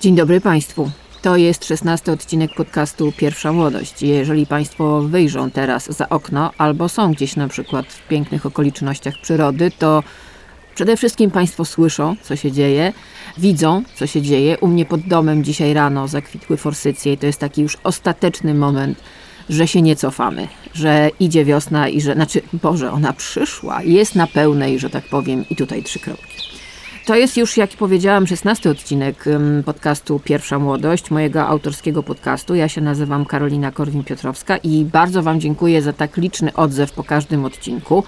Dzień dobry Państwu. To jest szesnasty odcinek podcastu Pierwsza Młodość. Jeżeli Państwo wyjrzą teraz za okno albo są gdzieś na przykład w pięknych okolicznościach przyrody, to przede wszystkim Państwo słyszą, co się dzieje, widzą, co się dzieje. U mnie pod domem dzisiaj rano zakwitły forsycje i to jest taki już ostateczny moment, że się nie cofamy, że idzie wiosna i że, znaczy, Boże, ona przyszła, jest na pełnej, że tak powiem, i tutaj trzy kropki. To jest już, jak powiedziałam, szesnasty odcinek podcastu Pierwsza Młodość, mojego autorskiego podcastu. Ja się nazywam Karolina Korwin-Piotrowska i bardzo Wam dziękuję za tak liczny odzew po każdym odcinku.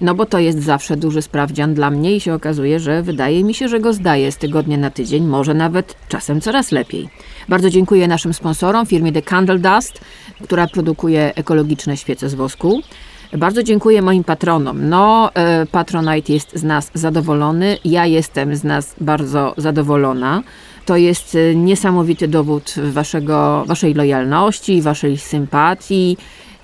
No bo to jest zawsze duży sprawdzian dla mnie i się okazuje, że wydaje mi się, że go zdaję z tygodnia na tydzień, może nawet czasem coraz lepiej. Bardzo dziękuję naszym sponsorom, firmie The Candle Dust, która produkuje ekologiczne świece z wosku. Bardzo dziękuję moim patronom. No, e, Patronite jest z nas zadowolony, ja jestem z nas bardzo zadowolona. To jest e, niesamowity dowód waszego, waszej lojalności, waszej sympatii.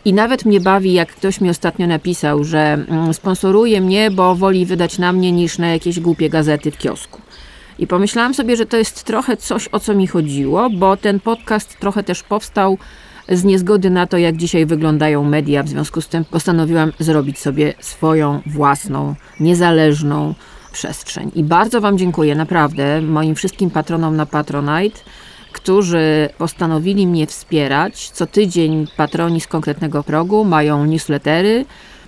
I nawet mnie bawi, jak ktoś mi ostatnio napisał, że mm, sponsoruje mnie, bo woli wydać na mnie niż na jakieś głupie gazety w kiosku. I pomyślałam sobie, że to jest trochę coś, o co mi chodziło, bo ten podcast trochę też powstał z niezgody na to, jak dzisiaj wyglądają media. W związku z tym postanowiłam zrobić sobie swoją własną, niezależną przestrzeń. I bardzo Wam dziękuję, naprawdę, moim wszystkim patronom na Patronite, którzy postanowili mnie wspierać. Co tydzień patroni z konkretnego progu mają newslettery.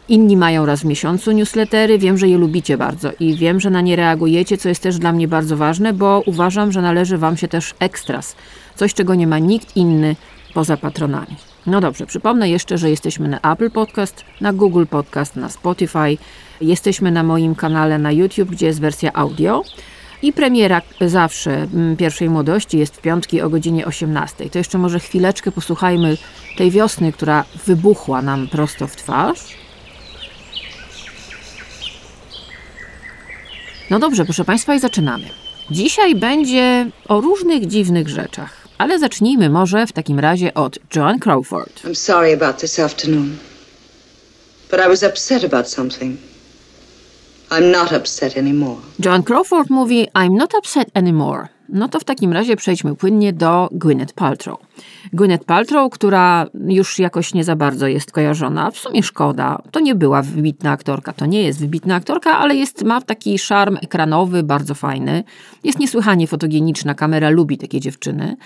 Inni mają raz w miesiącu newslettery. Wiem, że je lubicie bardzo i wiem, że na nie reagujecie, co jest też dla mnie bardzo ważne, bo uważam, że należy Wam się też ekstras. Coś, czego nie ma nikt inny poza patronami. No dobrze, przypomnę jeszcze, że jesteśmy na Apple Podcast, na Google Podcast, na Spotify. Jesteśmy na moim kanale na YouTube, gdzie jest wersja audio. I premiera zawsze mm, pierwszej młodości jest w piątki o godzinie 18. To jeszcze może chwileczkę posłuchajmy tej wiosny, która wybuchła nam prosto w twarz. No dobrze, proszę Państwa, i zaczynamy. Dzisiaj będzie o różnych dziwnych rzeczach. Ale zacznijmy może w takim razie od Joan Crawford. I'm sorry about this afternoon. But I was upset about something. I'm not upset anymore. Joan Crawford mówi I'm not upset anymore. No to w takim razie przejdźmy płynnie do Gwyneth Paltrow. Gwyneth Paltrow, która już jakoś nie za bardzo jest kojarzona, w sumie szkoda. To nie była wybitna aktorka, to nie jest wybitna aktorka, ale jest, ma taki szarm ekranowy, bardzo fajny. Jest niesłychanie fotogeniczna, kamera lubi takie dziewczyny.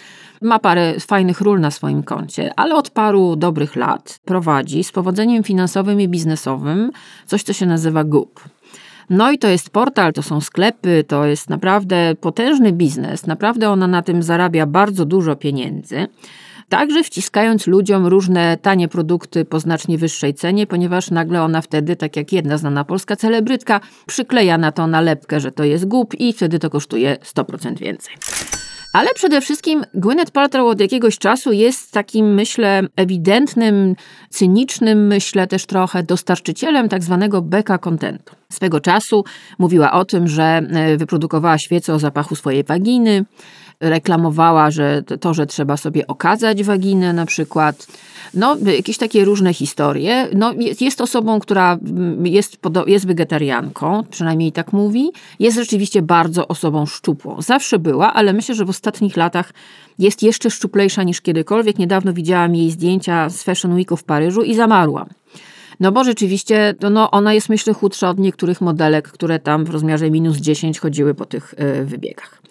Ma parę fajnych ról na swoim koncie, ale od paru dobrych lat prowadzi z powodzeniem finansowym i biznesowym coś, co się nazywa Goop. No i to jest portal, to są sklepy, to jest naprawdę potężny biznes. Naprawdę ona na tym zarabia bardzo dużo pieniędzy. Także wciskając ludziom różne tanie produkty po znacznie wyższej cenie, ponieważ nagle ona wtedy, tak jak jedna znana polska celebrytka, przykleja na to nalepkę, że to jest głup i wtedy to kosztuje 100% więcej. Ale przede wszystkim Gwyneth Paltrow od jakiegoś czasu jest takim, myślę, ewidentnym, cynicznym, myślę też trochę dostarczycielem tak zwanego beka kontentu. Swego czasu mówiła o tym, że e, wyprodukowała świecę o zapachu swojej waginy, reklamowała, że to, że trzeba sobie okazać waginę na przykład, no jakieś takie różne historie. No, jest, osobą, która mm, jest, jest wegetarianką, przynajmniej tak mówi. Jest rzeczywiście bardzo osobą szczupłą. Zawsze była, ale myślę, że w ostatnich latach jest jeszcze szczuplejsza niż kiedykolwiek. Niedawno widziałam jej zdjęcia z Fashion Weeku w Paryżu i zamarłam. No bo rzeczywiście no, ona jest myślę chudsza od niektórych modelek, które tam w rozmiarze minus 10 chodziły po tych y, wybiegach.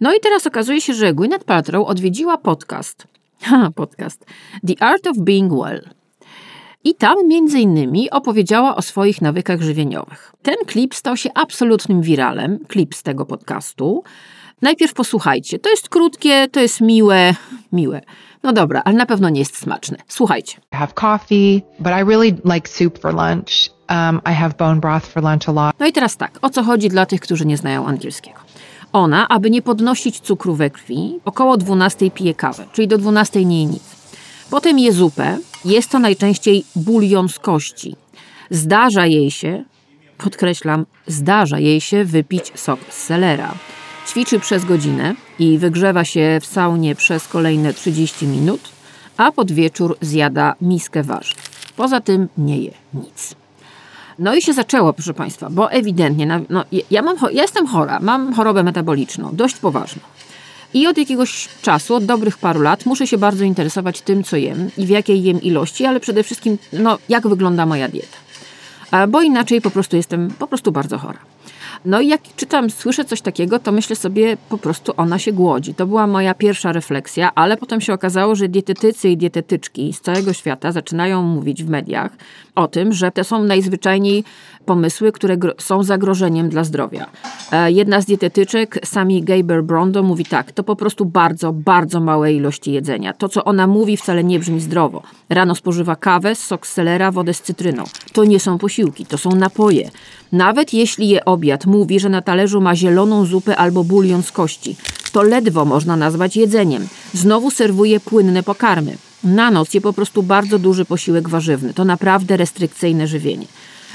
No i teraz okazuje się, że Gwyneth Paltrow odwiedziła podcast. Ha, podcast. The Art of Being Well. I tam między innymi opowiedziała o swoich nawykach żywieniowych. Ten klip stał się absolutnym wiralem, klip z tego podcastu. Najpierw posłuchajcie. To jest krótkie, to jest miłe, miłe. No dobra, ale na pewno nie jest smaczne. Słuchajcie. I have coffee, but I really like soup for lunch. Um, I have bone broth for lunch a lot. No i teraz tak, o co chodzi dla tych, którzy nie znają angielskiego. Ona, aby nie podnosić cukru we krwi, około 12 pije kawę, czyli do 12 nie je nic. Potem je zupę, jest to najczęściej bulion z kości. Zdarza jej się, podkreślam, zdarza jej się wypić sok z selera. Ćwiczy przez godzinę i wygrzewa się w saunie przez kolejne 30 minut, a pod wieczór zjada miskę warzyw. Poza tym nie je nic. No i się zaczęło, proszę Państwa, bo ewidentnie, no, ja, mam, ja jestem chora, mam chorobę metaboliczną, dość poważną. I od jakiegoś czasu, od dobrych paru lat, muszę się bardzo interesować tym, co jem i w jakiej jem ilości, ale przede wszystkim, no, jak wygląda moja dieta. Bo inaczej po prostu jestem po prostu bardzo chora. No i jak czytam, słyszę coś takiego, to myślę sobie, po prostu ona się głodzi. To była moja pierwsza refleksja, ale potem się okazało, że dietetycy i dietetyczki z całego świata zaczynają mówić w mediach o tym, że to są najzwyczajniej pomysły, które są zagrożeniem dla zdrowia. E, jedna z dietetyczek, Sami Gaber Brondo, mówi tak: to po prostu bardzo, bardzo małe ilości jedzenia. To, co ona mówi, wcale nie brzmi zdrowo. Rano spożywa kawę, sok z selera, wodę z cytryną. To nie są posiłki, to są napoje. Nawet jeśli je obiad mówi, że na talerzu ma zieloną zupę albo bulion z kości, to ledwo można nazwać jedzeniem. Znowu serwuje płynne pokarmy. Na noc je po prostu bardzo duży posiłek warzywny. To naprawdę restrykcyjne żywienie.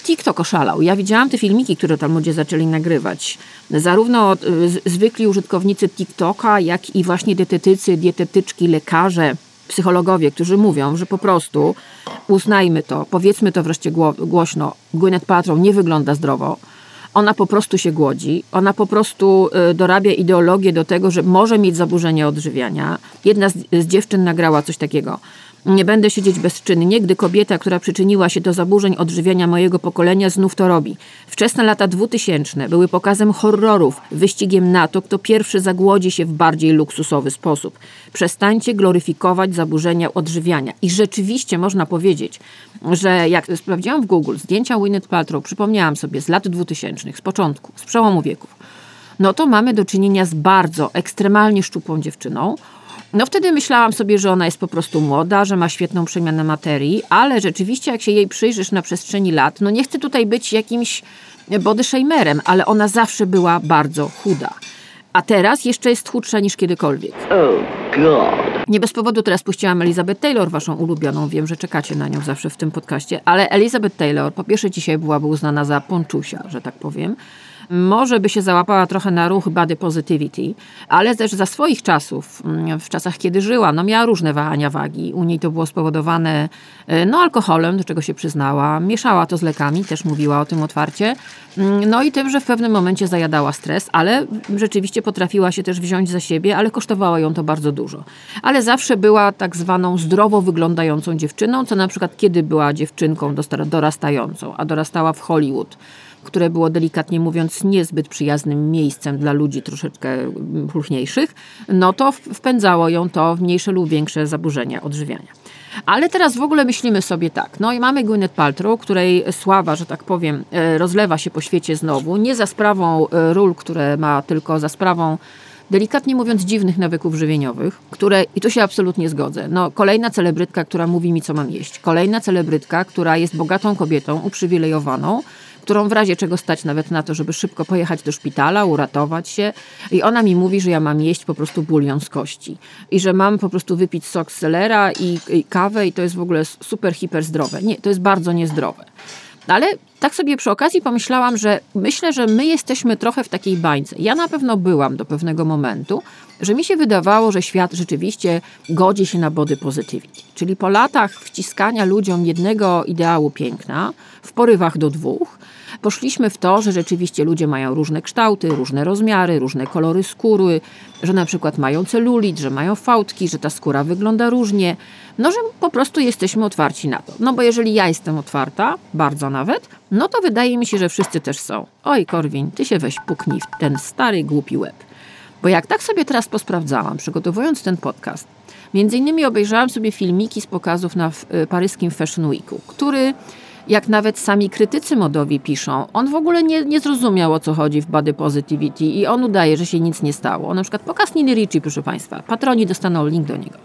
TikTok oszalał. Ja widziałam te filmiki, które tam ludzie zaczęli nagrywać. Zarówno y, zwykli użytkownicy TikToka, jak i właśnie dietetycy, dietetyczki, lekarze, psychologowie, którzy mówią, że po prostu uznajmy to, powiedzmy to wreszcie głośno, Gwyneth Paltrow nie wygląda zdrowo, ona po prostu się głodzi, ona po prostu y, dorabia ideologię do tego, że może mieć zaburzenia odżywiania. Jedna z, z dziewczyn nagrała coś takiego. Nie będę siedzieć bezczynnie, gdy kobieta, która przyczyniła się do zaburzeń odżywiania mojego pokolenia, znów to robi. Wczesne lata 2000 były pokazem horrorów, wyścigiem na to, kto pierwszy zagłodzi się w bardziej luksusowy sposób. Przestańcie gloryfikować zaburzenia odżywiania. I rzeczywiście można powiedzieć, że jak sprawdziłam w Google zdjęcia Gwyneth Paltrow, przypomniałam sobie z lat 2000, z początku, z przełomu wieków, no to mamy do czynienia z bardzo ekstremalnie szczupłą dziewczyną, no wtedy myślałam sobie, że ona jest po prostu młoda, że ma świetną przemianę materii, ale rzeczywiście jak się jej przyjrzysz na przestrzeni lat, no nie chcę tutaj być jakimś body shamerem, ale ona zawsze była bardzo chuda. A teraz jeszcze jest chudsza niż kiedykolwiek. Oh God. Nie bez powodu teraz puściłam Elizabeth Taylor, waszą ulubioną. Wiem, że czekacie na nią zawsze w tym podcaście, ale Elizabeth Taylor po pierwsze dzisiaj byłaby uznana za ponczusia, że tak powiem może by się załapała trochę na ruch body positivity, ale też za swoich czasów, mm, w czasach kiedy żyła, no miała różne wahania wagi. U niej to było spowodowane e, no, alkoholem, do czego się przyznała. Mieszała to z lekami, też mówiła o tym otwarcie. Mm, no i tym, że w pewnym momencie zajadała stres, ale rzeczywiście potrafiła się też wziąć za siebie, ale kosztowało ją to bardzo dużo. Ale zawsze była tak zwaną zdrowo wyglądającą dziewczyną, co na przykład kiedy była dziewczynką dorastającą, a dorastała w Hollywood które było delikatnie mówiąc niezbyt przyjaznym miejscem dla ludzi troszeczkę pulchniejszych, no to wpędzało ją to w mniejsze lub większe zaburzenia odżywiania. Ale teraz w ogóle myślimy sobie tak, no i mamy Gwyneth Paltrow, której sława, że tak powiem, e, rozlewa się po świecie znowu, nie za sprawą e, ról, które ma, tylko za sprawą delikatnie mówiąc, dziwnych nawyków żywieniowych, które, i tu się absolutnie zgodzę, no kolejna celebrytka, która mówi mi, co mam jeść, kolejna celebrytka, która jest bogatą kobietą, uprzywilejowaną, którą w razie czego stać nawet na to, żeby szybko pojechać do szpitala, uratować się. I ona mi mówi, że ja mam jeść po prostu bulion z kości. I że mam po prostu wypić sok z selera i, i kawę i to jest w ogóle super, hiper zdrowe. Nie, to jest bardzo niezdrowe. Ale tak sobie przy okazji pomyślałam, że myślę, że my jesteśmy trochę w takiej bańce. Ja na pewno byłam do pewnego momentu, że mi się wydawało, że świat rzeczywiście godzi się na body positivity. Czyli po latach wciskania ludziom jednego ideału piękna, w porywach do dwóch, poszliśmy w to, że rzeczywiście ludzie mają różne kształty, różne rozmiary, różne kolory skóry, że na przykład mają celulit, że mają fałdki, że ta skóra wygląda różnie. No, że po prostu jesteśmy otwarci na to. No bo jeżeli ja jestem otwarta, bardzo nawet, no to wydaje mi się, że wszyscy też są. Oj, Korwin, ty się weź puknij w ten stary, głupi łeb. Bo jak tak sobie teraz posprawdzałam, przygotowując ten podcast, między innymi obejrzałam sobie filmiki z pokazów na y, paryskim Fashion Weeku, który jak nawet sami krytycy modowi piszą, on w ogóle nie, nie zrozumiał o co chodzi w body positivity i on udaje, że się nic nie stało. Na przykład pokaz Niny Ricci, proszę Państwa, patroni dostaną link do niego.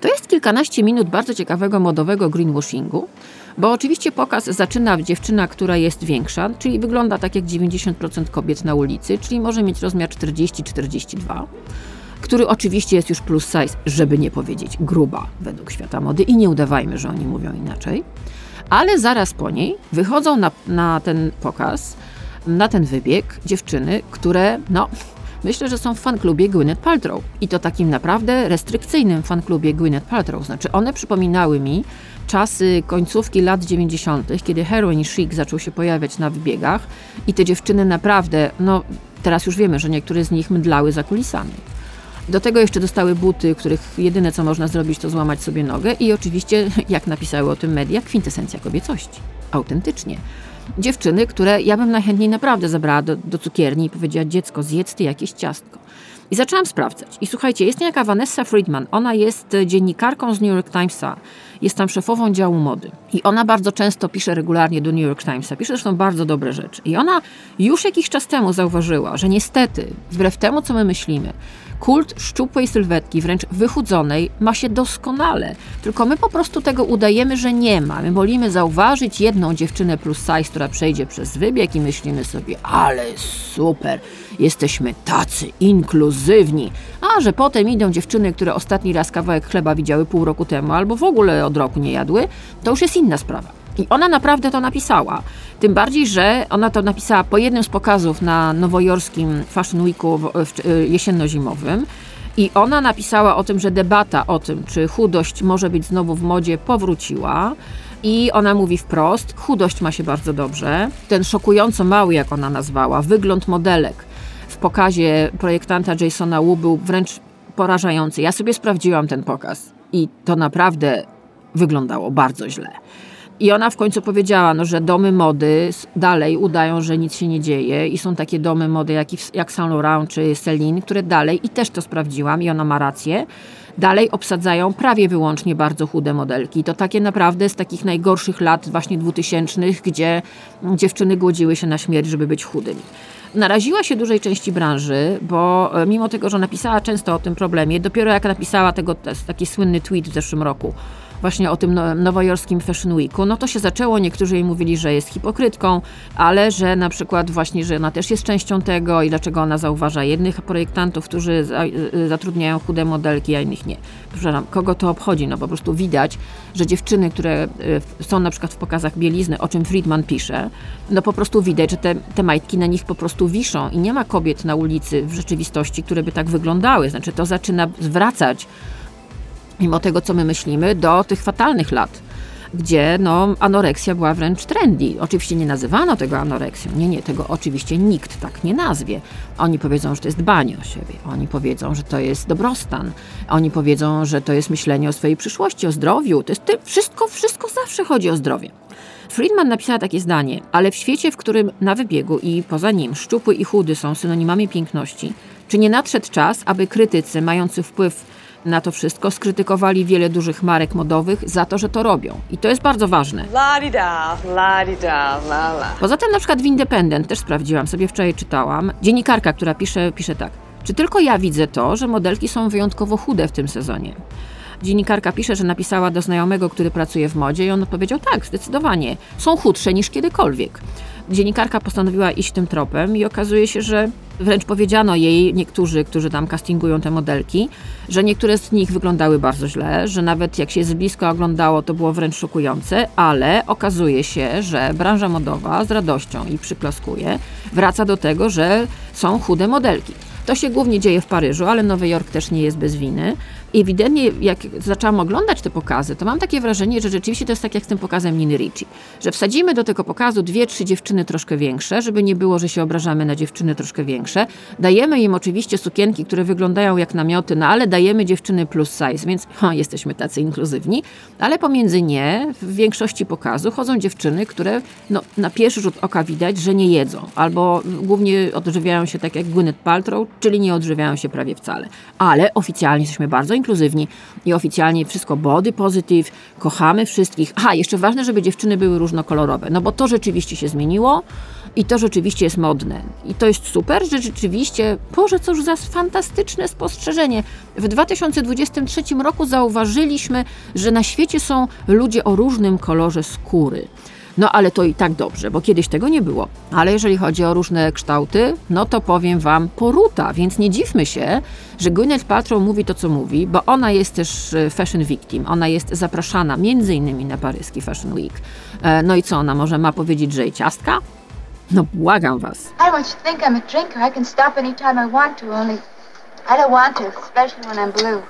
To jest kilkanaście minut bardzo ciekawego modowego greenwashingu, bo oczywiście pokaz zaczyna dziewczyna, która jest większa, czyli wygląda tak jak 90% kobiet na ulicy, czyli może mieć rozmiar 40-42 który oczywiście jest już plus size, żeby nie powiedzieć gruba według świata mody i nie udawajmy, że oni mówią inaczej. Ale zaraz po niej wychodzą na, na ten pokaz, na ten wybieg dziewczyny, które no myślę, że są w fanklubie Gwyneth Paltrow. I to takim naprawdę restrykcyjnym fanklubie Gwyneth Paltrow. Znaczy one przypominały mi czasy końcówki lat 90., kiedy heroin chic zaczął się pojawiać na wybiegach i te dziewczyny naprawdę, no teraz już wiemy, że niektóre z nich mydlały za kulisami. Do tego jeszcze dostały buty, których jedyne co można zrobić to złamać sobie nogę i oczywiście, jak napisały o tym media, kwintesencja kobiecości. Autentycznie. Dziewczyny, które ja bym najchętniej naprawdę zabrała do, do cukierni i powiedziała, dziecko, zjedz ty jakieś ciastko. I zaczęłam sprawdzać. I słuchajcie, jest niejaka Vanessa Friedman. Ona jest dziennikarką z New York Timesa. Jest tam szefową działu mody. I ona bardzo często pisze regularnie do New York Timesa. Pisze zresztą bardzo dobre rzeczy. I ona już jakiś czas temu zauważyła, że niestety, wbrew temu, co my myślimy, kult szczupłej sylwetki, wręcz wychudzonej, ma się doskonale. Tylko my po prostu tego udajemy, że nie ma. My wolimy zauważyć jedną dziewczynę plus size, która przejdzie przez wybieg i myślimy sobie, ale super, jesteśmy tacy inkluzywni. A że potem idą dziewczyny, które ostatni raz kawałek chleba widziały pół roku temu albo w ogóle od roku nie jadły, to już jest inna sprawa. I ona naprawdę to napisała. Tym bardziej, że ona to napisała po jednym z pokazów na nowojorskim Fashion Weeku jesienno-zimowym. I ona napisała o tym, że debata o tym, czy chudość może być znowu w modzie, powróciła. I ona mówi wprost: chudość ma się bardzo dobrze. Ten szokująco mały, jak ona nazwała, wygląd modelek w pokazie projektanta Jasona Wu był wręcz porażający. Ja sobie sprawdziłam ten pokaz i to naprawdę wyglądało bardzo źle. I ona w końcu powiedziała, no, że domy mody dalej udają, że nic się nie dzieje i są takie domy mody jak, jak Saint Laurent czy Celine, które dalej, i też to sprawdziłam i ona ma rację, dalej obsadzają prawie wyłącznie bardzo chude modelki. To takie naprawdę z takich najgorszych lat właśnie dwutysięcznych, gdzie dziewczyny głodziły się na śmierć, żeby być chudymi naraziła się dużej części branży, bo e, mimo tego, że napisała często o tym problemie, dopiero jak napisała tego taki słynny tweet w zeszłym roku, właśnie o tym no, nowojorskim Fashion Weeku, no to się zaczęło, niektórzy jej mówili, że jest hipokrytką, ale że na przykład właśnie, że ona też jest częścią tego i dlaczego ona zauważa jednych projektantów, którzy za, y, zatrudniają chude modelki, a innych nie. Przepraszam, kogo to obchodzi? No po prostu widać, że dziewczyny, które y, są na przykład w pokazach bielizny, o czym Friedman pisze, no po prostu widać, że te, te majtki na nich po prostu wiszą i nie ma kobiet na ulicy w rzeczywistości, które by tak wyglądały. Znaczy to zaczyna zwracać mimo tego, co my myślimy, do tych fatalnych lat, gdzie no, anoreksja była wręcz trendy. Oczywiście nie nazywano tego anoreksją. Nie, nie, tego oczywiście nikt tak nie nazwie. Oni powiedzą, że to jest dbanie o siebie. Oni powiedzą, że to jest dobrostan. Oni powiedzą, że to jest myślenie o swojej przyszłości, o zdrowiu. To jest wszystko, wszystko zawsze chodzi o zdrowie. Friedman napisała takie zdanie, ale w świecie, w którym na wybiegu i poza nim szczupły i chudy są synonimami piękności, czy nie nadszedł czas, aby krytycy mający wpływ na to wszystko skrytykowali wiele dużych marek modowych za to, że to robią. I to jest bardzo ważne. La-di-da, la-di-da, la la. Poza tym na przykład w Independent, też sprawdziłam, sobie wczoraj czytałam, dziennikarka, która pisze, pisze tak. Czy tylko ja widzę to, że modelki są wyjątkowo chude w tym sezonie? Dziennikarka pisze, że napisała do znajomego, który pracuje w modzie i on odpowiedział tak, zdecydowanie. Są chudsze niż kiedykolwiek. Dziennikarka postanowiła iść tym tropem i okazuje się, że wręcz powiedziano jej, niektórzy, którzy tam castingują te modelki, że niektóre z nich wyglądały bardzo źle, że nawet jak się z bliska oglądało, to było wręcz szokujące, ale okazuje się, że branża modowa z radością i przyklaskuje, wraca do tego, że są chude modelki. To się głównie dzieje w Paryżu, ale Nowy Jork też nie jest bez winy. Ewidentnie, jak zaczęłam oglądać te pokazy, to mam takie wrażenie, że rzeczywiście to jest tak jak z tym pokazem Niny Ricci, że wsadzimy do tego pokazu dwie, trzy dziewczyny troszkę większe, żeby nie było, że się obrażamy na dziewczyny troszkę większe. Dajemy im oczywiście sukienki, które wyglądają jak namioty, no ale dajemy dziewczyny plus size, więc jesteśmy tacy inkluzywni, ale pomiędzy nie, w większości pokazu chodzą dziewczyny, które no, na pierwszy rzut oka widać, że nie jedzą, albo głównie odżywiają się tak jak Gwyneth Paltrow, czyli nie odżywiają się prawie wcale. Ale oficjalnie jesteśmy bardzo inkluzywni i oficjalnie wszystko body positive, kochamy wszystkich. Aha, jeszcze ważne, żeby dziewczyny były różnokolorowe, no bo to rzeczywiście się zmieniło i to rzeczywiście jest modne. I to jest super, że rzeczywiście, Boże, cóż za fantastyczne spostrzeżenie. W 2023 roku zauważyliśmy, że na świecie są ludzie o różnym kolorze skóry. No ale to i tak dobrze, bo kiedyś tego nie było. Ale jeżeli chodzi o różne kształty, no to powiem Wam poruta, więc nie dziwmy się, że Gwyneth Paltrow mówi to, co mówi, bo ona jest też e, fashion victim. Ona jest zapraszana między innymi na paryski Fashion Week. E, no i co ona może ma powiedzieć, że jej ciastka? No błagam Was. I want you to think I'm a drinker. I can stop anytime I want to, only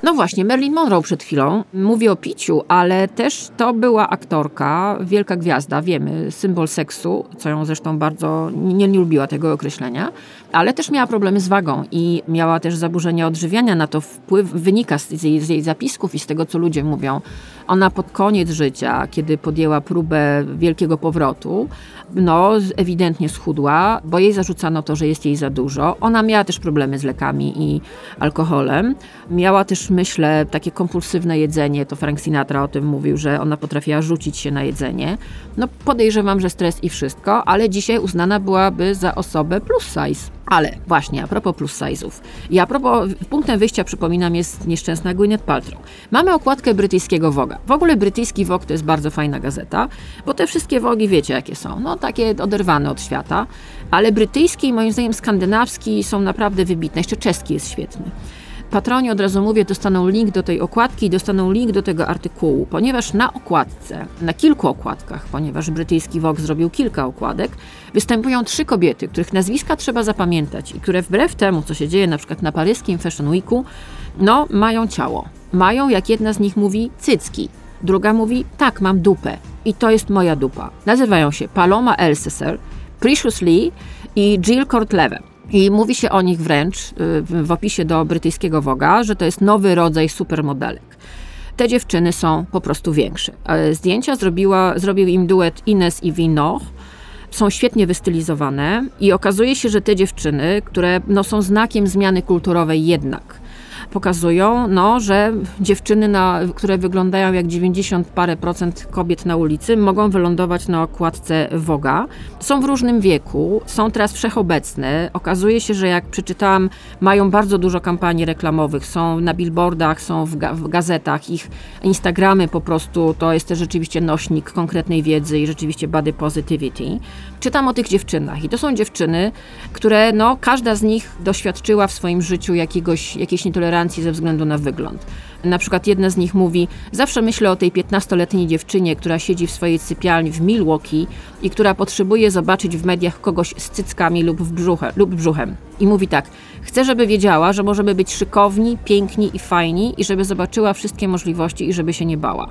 No właśnie, Marilyn Monroe przed chwilą mówi o piciu, ale też to była aktorka, wielka gwiazda, wiemy, symbol seksu, co ją zresztą bardzo nie, nie lubiła tego określenia, ale też miała problemy z wagą i miała też zaburzenia odżywiania, na to wpływ wynika z z jej zapisków i z tego, co ludzie mówią. Ona pod koniec życia, kiedy podjęła próbę wielkiego powrotu, no ewidentnie schudła, bo jej zarzucano to, że jest jej za dużo. Ona miała też problemy z lekami i alkoholem. Miała też, myślę, takie kompulsywne jedzenie, to Frank Sinatra o tym mówił, że ona potrafiła rzucić się na jedzenie. No podejrzewam, że stres i wszystko, ale dzisiaj uznana byłaby za osobę plus size. Ale właśnie, a propos plus size'ów. I a propos, punktem wyjścia, przypominam, jest nieszczęsna Gwyneth Paltrow. Mamy okładkę brytyjskiego Woga. W ogóle brytyjski Vogue to jest bardzo fajna gazeta, bo te wszystkie Wogi wiecie jakie są. No takie oderwane od świata, ale brytyjski i moim zdaniem skandynawski są naprawdę wybitne. Jeszcze czeski jest świetny. Patroni, od razu mówię, dostaną link do tej okładki i dostaną link do tego artykułu, ponieważ na okładce, na kilku okładkach, ponieważ brytyjski Vogue zrobił kilka okładek, występują trzy kobiety, których nazwiska trzeba zapamiętać i które wbrew temu, co się dzieje na przykład na paryskim Fashion Weeku, no mają ciało. Mają, jak jedna z nich mówi, cycki. Druga mówi, tak, mam dupę i to jest moja dupa. Nazywają się Paloma Elseser, Precious Lee i Jill Cortleve. I mówi się o nich wręcz y, w opisie do brytyjskiego Woga, że to jest nowy rodzaj supermodelek. Te dziewczyny są po prostu większe. Zdjęcia zrobiła, zrobił im duet Ines i Vinoch. Są świetnie wystylizowane i okazuje się, że te dziewczyny, które no, są znakiem zmiany kulturowej jednak, pokazują, no, że dziewczyny, na, które wyglądają jak 90 parę procent kobiet na ulicy, mogą wylądować na okładce Woga. Są w różnym wieku, są teraz wszechobecne. Okazuje się, że jak przeczytałam, mają bardzo dużo kampanii reklamowych, są na billboardach, są w, ga w gazetach, ich Instagramy po prostu to jest też rzeczywiście nośnik konkretnej wiedzy i rzeczywiście body positivity. Czytam o tych dziewczynach i to są dziewczyny, które no, każda z nich doświadczyła w swoim życiu jakiegoś, jakiejś nietolerancji ze względu na wygląd. Na przykład jedna z nich mówi: Zawsze myślę o tej 15-letniej dziewczynie, która siedzi w swojej sypialni w Milwaukee i która potrzebuje zobaczyć w mediach kogoś z cyckami lub, w brzuche, lub brzuchem. I mówi tak: Chcę, żeby wiedziała, że możemy być szykowni, piękni i fajni, i żeby zobaczyła wszystkie możliwości i żeby się nie bała.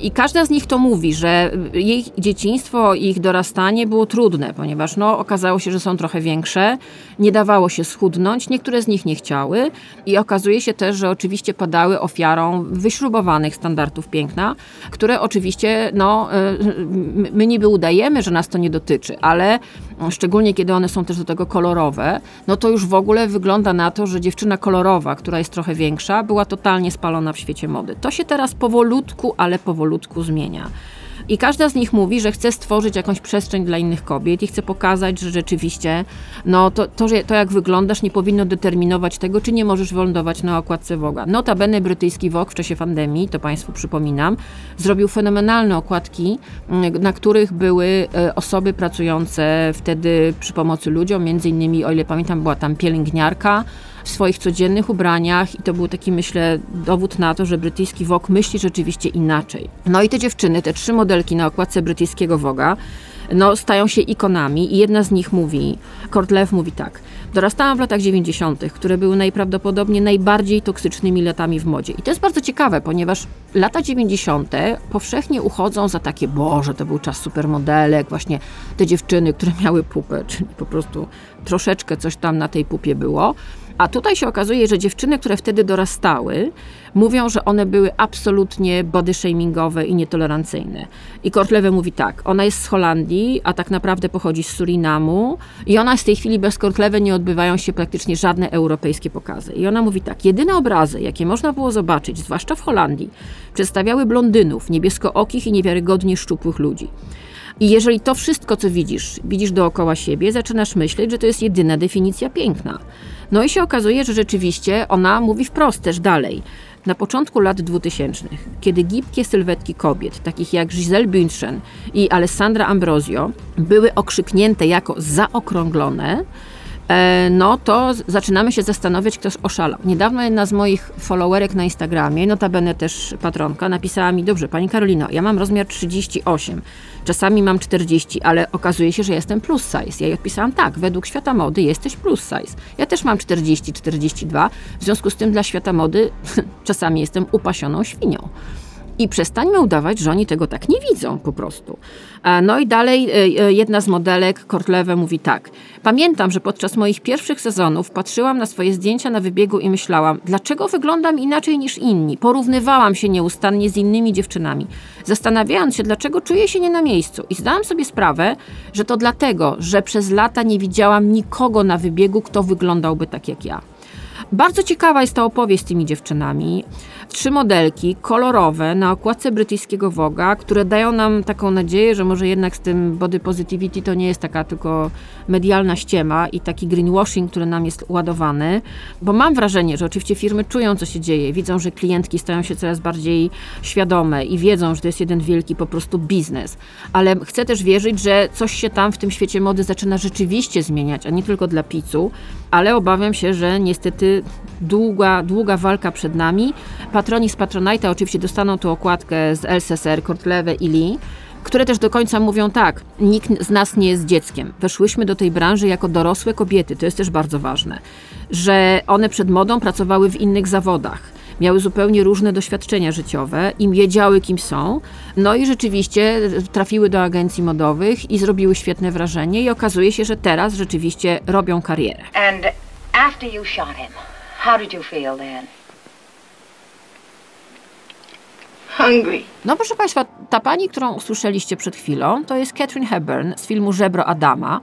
I każda z nich to mówi, że jej dzieciństwo i ich dorastanie było trudne, ponieważ no, okazało się, że są trochę większe, nie dawało się schudnąć, niektóre z nich nie chciały, i okazuje się też, że oczywiście padały ofiarą wyśrubowanych standardów piękna, które oczywiście, no, y, my niby udajemy, że nas to nie dotyczy, ale szczególnie kiedy one są też do tego kolorowe, no to już w ogóle wygląda na to, że dziewczyna kolorowa, która jest trochę większa, była totalnie spalona w świecie mody. To się teraz powolutku, ale powolutku zmienia. I każda z nich mówi, że chce stworzyć jakąś przestrzeń dla innych kobiet i chce pokazać, że rzeczywiście no, to, to, że, to jak wyglądasz nie powinno determinować tego, czy nie możesz wylądować na okładce Woga. Notabene brytyjski Vogue w czasie pandemii, to Państwu przypominam, zrobił fenomenalne okładki, mm, na których były e, osoby pracujące wtedy przy pomocy ludziom, między innymi, o ile pamiętam, była tam pielęgniarka, w swoich codziennych ubraniach i to był taki, myślę, dowód na to, że brytyjski Vogue myśli rzeczywiście inaczej. No i te dziewczyny, te trzy modelki na okładce brytyjskiego Voga, no, stają się ikonami i jedna z nich mówi, Kortlew mówi tak, dorastałam w latach 90., które były najprawdopodobniej najbardziej toksycznymi latami w modzie. I to jest bardzo ciekawe, ponieważ lata 90. powszechnie uchodzą za takie, boże, to był czas supermodelek, właśnie te dziewczyny, które miały pupę, czyli po prostu troszeczkę coś tam na tej pupie było. A tutaj się okazuje, że dziewczyny, które wtedy dorastały, mówią, że one były absolutnie body shamingowe i nietolerancyjne. I Kortlewe mówi tak, ona jest z Holandii, a tak naprawdę pochodzi z Surinamu i ona z tej chwili bez Kortlewe nie odbywają się praktycznie żadne europejskie pokazy. I ona mówi tak, jedyne obrazy, jakie można było zobaczyć, zwłaszcza w Holandii, przedstawiały blondynów, niebieskookich i niewiarygodnie szczupłych ludzi. I jeżeli to wszystko, co widzisz, widzisz dookoła siebie, zaczynasz myśleć, że to jest jedyna definicja piękna. No i się okazuje, że rzeczywiście ona mówi wprost też dalej. Na początku lat 2000, kiedy gibkie sylwetki kobiet, takich jak Giselle Bündchen i Alessandra Ambrosio, były okrzyknięte jako zaokrąglone, no to zaczynamy się zastanawiać, ktoś oszalał. Niedawno jedna z moich followerek na Instagramie, notabene też patronka, napisała mi, dobrze, pani Karolino, ja mam rozmiar 38, czasami mam 40, ale okazuje się, że jestem plus size. Ja jej odpisałam, tak, według świata mody jesteś plus size. Ja też mam 40, 42, w związku z tym dla świata mody czasami jestem upasioną świnią. I przestańmy udawać, że oni tego tak nie widzą po prostu. No i dalej e, e, jedna z modelek, Kortlewe, mówi tak. Pamiętam, że podczas moich pierwszych sezonów patrzyłam na swoje zdjęcia na wybiegu i myślałam, dlaczego wyglądam inaczej niż inni. Porównywałam się nieustannie z innymi dziewczynami, zastanawiając się, dlaczego czuję się nie na miejscu. I zdałam sobie sprawę, że to dlatego, że przez lata nie widziałam nikogo na wybiegu, kto wyglądałby tak jak ja. Bardzo ciekawa jest ta opowieść z tymi dziewczynami. Trzy modelki kolorowe na okładce brytyjskiego Woga, które dają nam taką nadzieję, że może jednak z tym body positivity to nie jest taka tylko medialna ściema i taki greenwashing, który nam jest ładowany, bo mam wrażenie, że oczywiście firmy czują, co się dzieje, widzą, że klientki stają się coraz bardziej świadome i wiedzą, że to jest jeden wielki po prostu biznes, ale chcę też wierzyć, że coś się tam w tym świecie mody zaczyna rzeczywiście zmieniać, a nie tylko dla picu, ale obawiam się, że niestety długa, długa walka przed nami. Patroni z Patronite'a oczywiście dostaną tą okładkę z LSSR, Kortlewe i Lee, które też do końca mówią tak, nikt z nas nie jest dzieckiem. Weszłyśmy do tej branży jako dorosłe kobiety, to jest też bardzo ważne, że one przed modą pracowały w innych zawodach. Miały zupełnie różne doświadczenia życiowe i wiedziały, kim są. No i rzeczywiście trafiły do agencji modowych i zrobiły świetne wrażenie, i okazuje się, że teraz rzeczywiście robią karierę. And after you shot him, how did you feel then? Hungry. No proszę Państwa, ta pani, którą usłyszeliście przed chwilą, to jest Catherine Hepburn z filmu Żebro Adama,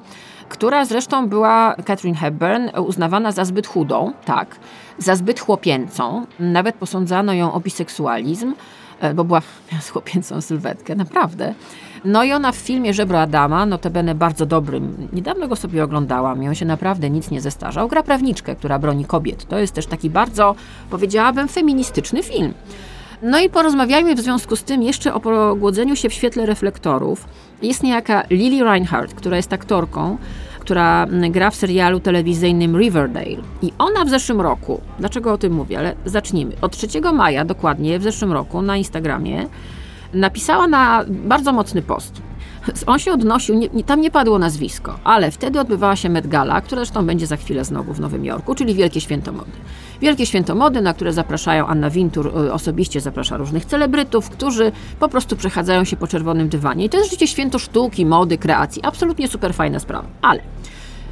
która zresztą była, Catherine Hepburn, uznawana za zbyt chudą, tak, za zbyt chłopięcą. Nawet posądzano ją o biseksualizm, e, bo była miała chłopięcą sylwetkę, naprawdę. No i ona w filmie Żebro Adama, notabene bardzo dobrym, niedawno go sobie oglądałam i on się naprawdę nic nie zestarzał, gra prawniczkę, która broni kobiet. To jest też taki bardzo, powiedziałabym, feministyczny film. No i porozmawiajmy w związku z tym jeszcze o pogłodzeniu się w świetle reflektorów. Jest niejaka Lily Reinhardt, która jest aktorką, która gra w serialu telewizyjnym Riverdale. I ona w zeszłym roku, dlaczego o tym mówię, ale zacznijmy. Od 3 maja dokładnie w zeszłym roku na Instagramie napisała na bardzo mocny post. On się odnosił, nie, tam nie padło nazwisko, ale wtedy odbywała się Met Gala, która zresztą będzie za chwilę znowu w Nowym Jorku, czyli Wielkie Święto Mody. Wielkie Święto Mody, na które zapraszają Anna Wintour, y, osobiście zaprasza różnych celebrytów, którzy po prostu przechadzają się po czerwonym dywanie. I to jest życie święto sztuki, mody, kreacji. Absolutnie super fajna sprawa. Ale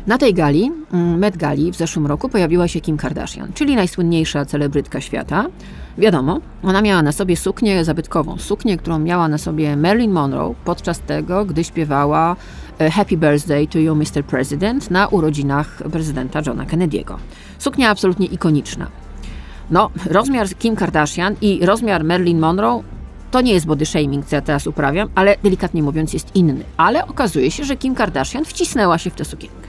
na tej gali, mm, Met Gali w zeszłym roku pojawiła się Kim Kardashian, czyli najsłynniejsza celebrytka świata. Wiadomo, ona miała na sobie suknię zabytkową, suknię, którą miała na sobie Marilyn Monroe podczas tego, gdy śpiewała Happy Birthday to You, Mr. President na urodzinach prezydenta Johna Kennedy'ego. Suknia absolutnie ikoniczna. No, rozmiar Kim Kardashian i rozmiar Marilyn Monroe to nie jest body shaming, co ja teraz uprawiam, ale delikatnie mówiąc jest inny. Ale okazuje się, że Kim Kardashian wcisnęła się w tę sukienkę.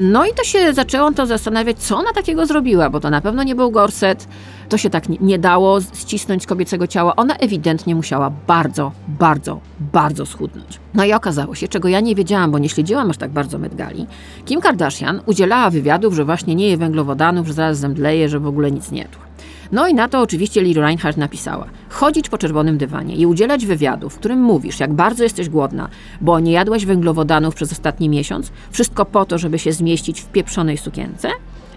No i to się zaczęło to zastanawiać, co ona takiego zrobiła, bo to na pewno nie był gorset, to się tak nie, dało ścisnąć z kobiecego ciała. Ona ewidentnie musiała bardzo, bardzo, bardzo schudnąć. No i okazało się, czego ja nie wiedziałam, bo nie śledziłam aż tak bardzo Met Gali. Kim Kardashian udzielała wywiadów, że właśnie nie je węglowodanów, że zaraz zemdleje, że w ogóle nic nie jadła. No i na to oczywiście Lily Reinhardt napisała: chodzić po czerwonym dywanie i udzielać wywiadu, w którym mówisz, jak bardzo jesteś głodna, bo nie jadłaś węglowodanów przez ostatni miesiąc, wszystko po to, żeby się zmieścić w pieprzonej sukience?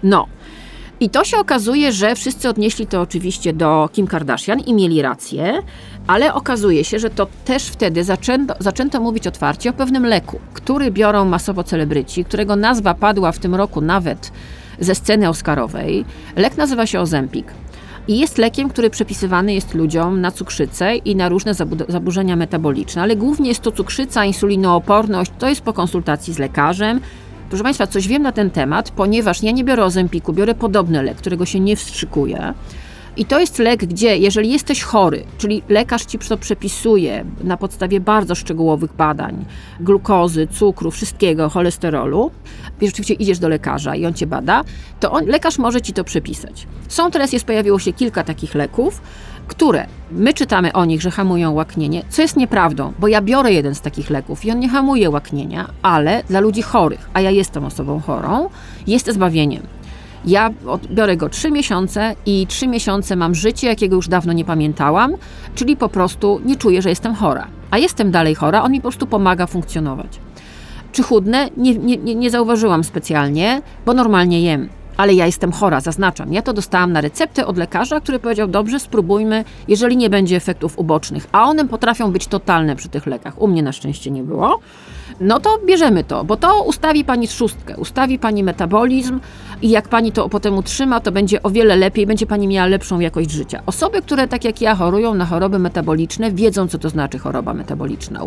No. I to się okazuje, że wszyscy odnieśli to oczywiście do Kim Kardashian i mieli rację, ale okazuje się, że to też wtedy zaczęto, zaczęto mówić otwarcie o pewnym leku, który biorą masowo celebryci, którego nazwa padła w tym roku nawet ze sceny oscarowej. Lek nazywa się Ozempik. I jest lekiem, który przepisywany jest ludziom na cukrzycę i na różne zabu- zaburzenia metaboliczne, ale głównie jest to cukrzyca, insulinooporność, to jest po konsultacji z lekarzem. Proszę Państwa, coś wiem na ten temat, ponieważ ja nie biorę Ozempiku, biorę podobny lek, którego się nie wstrzykuje. I to jest lek, gdzie jeżeli jesteś chory, czyli lekarz ci to przepisuje na podstawie bardzo szczegółowych badań, glukozy, cukru, wszystkiego, cholesterolu, i rzeczywiście idziesz do lekarza i on cię bada, to on, lekarz może ci to przepisać. Są teraz, jest, pojawiło się kilka takich leków, które my czytamy o nich, że hamują łaknienie, co jest nieprawdą, bo ja biorę jeden z takich leków i on nie hamuje łaknienia, ale dla ludzi chorych, a ja jestem osobą chorą, jest zbawieniem. Ja biorę go trzy miesiące i trzy miesiące mam życie, jakiego już dawno nie pamiętałam, czyli po prostu nie czuję, że jestem chora. A jestem dalej chora, on mi po prostu pomaga funkcjonować. Czy chudnę? Nie, nie, nie zauważyłam specjalnie, bo normalnie jem. Ale ja jestem chora, zaznaczam. Ja to dostałam na receptę od lekarza, który powiedział: Dobrze, spróbujmy, jeżeli nie będzie efektów ubocznych. A one potrafią być totalne przy tych lekach. U mnie na szczęście nie było. No to bierzemy to, bo to ustawi pani szóstkę, ustawi pani metabolizm i jak pani to potem utrzyma, to będzie o wiele lepiej, będzie pani miała lepszą jakość życia. Osoby, które tak jak ja chorują na choroby metaboliczne, wiedzą, co to znaczy choroba metaboliczna.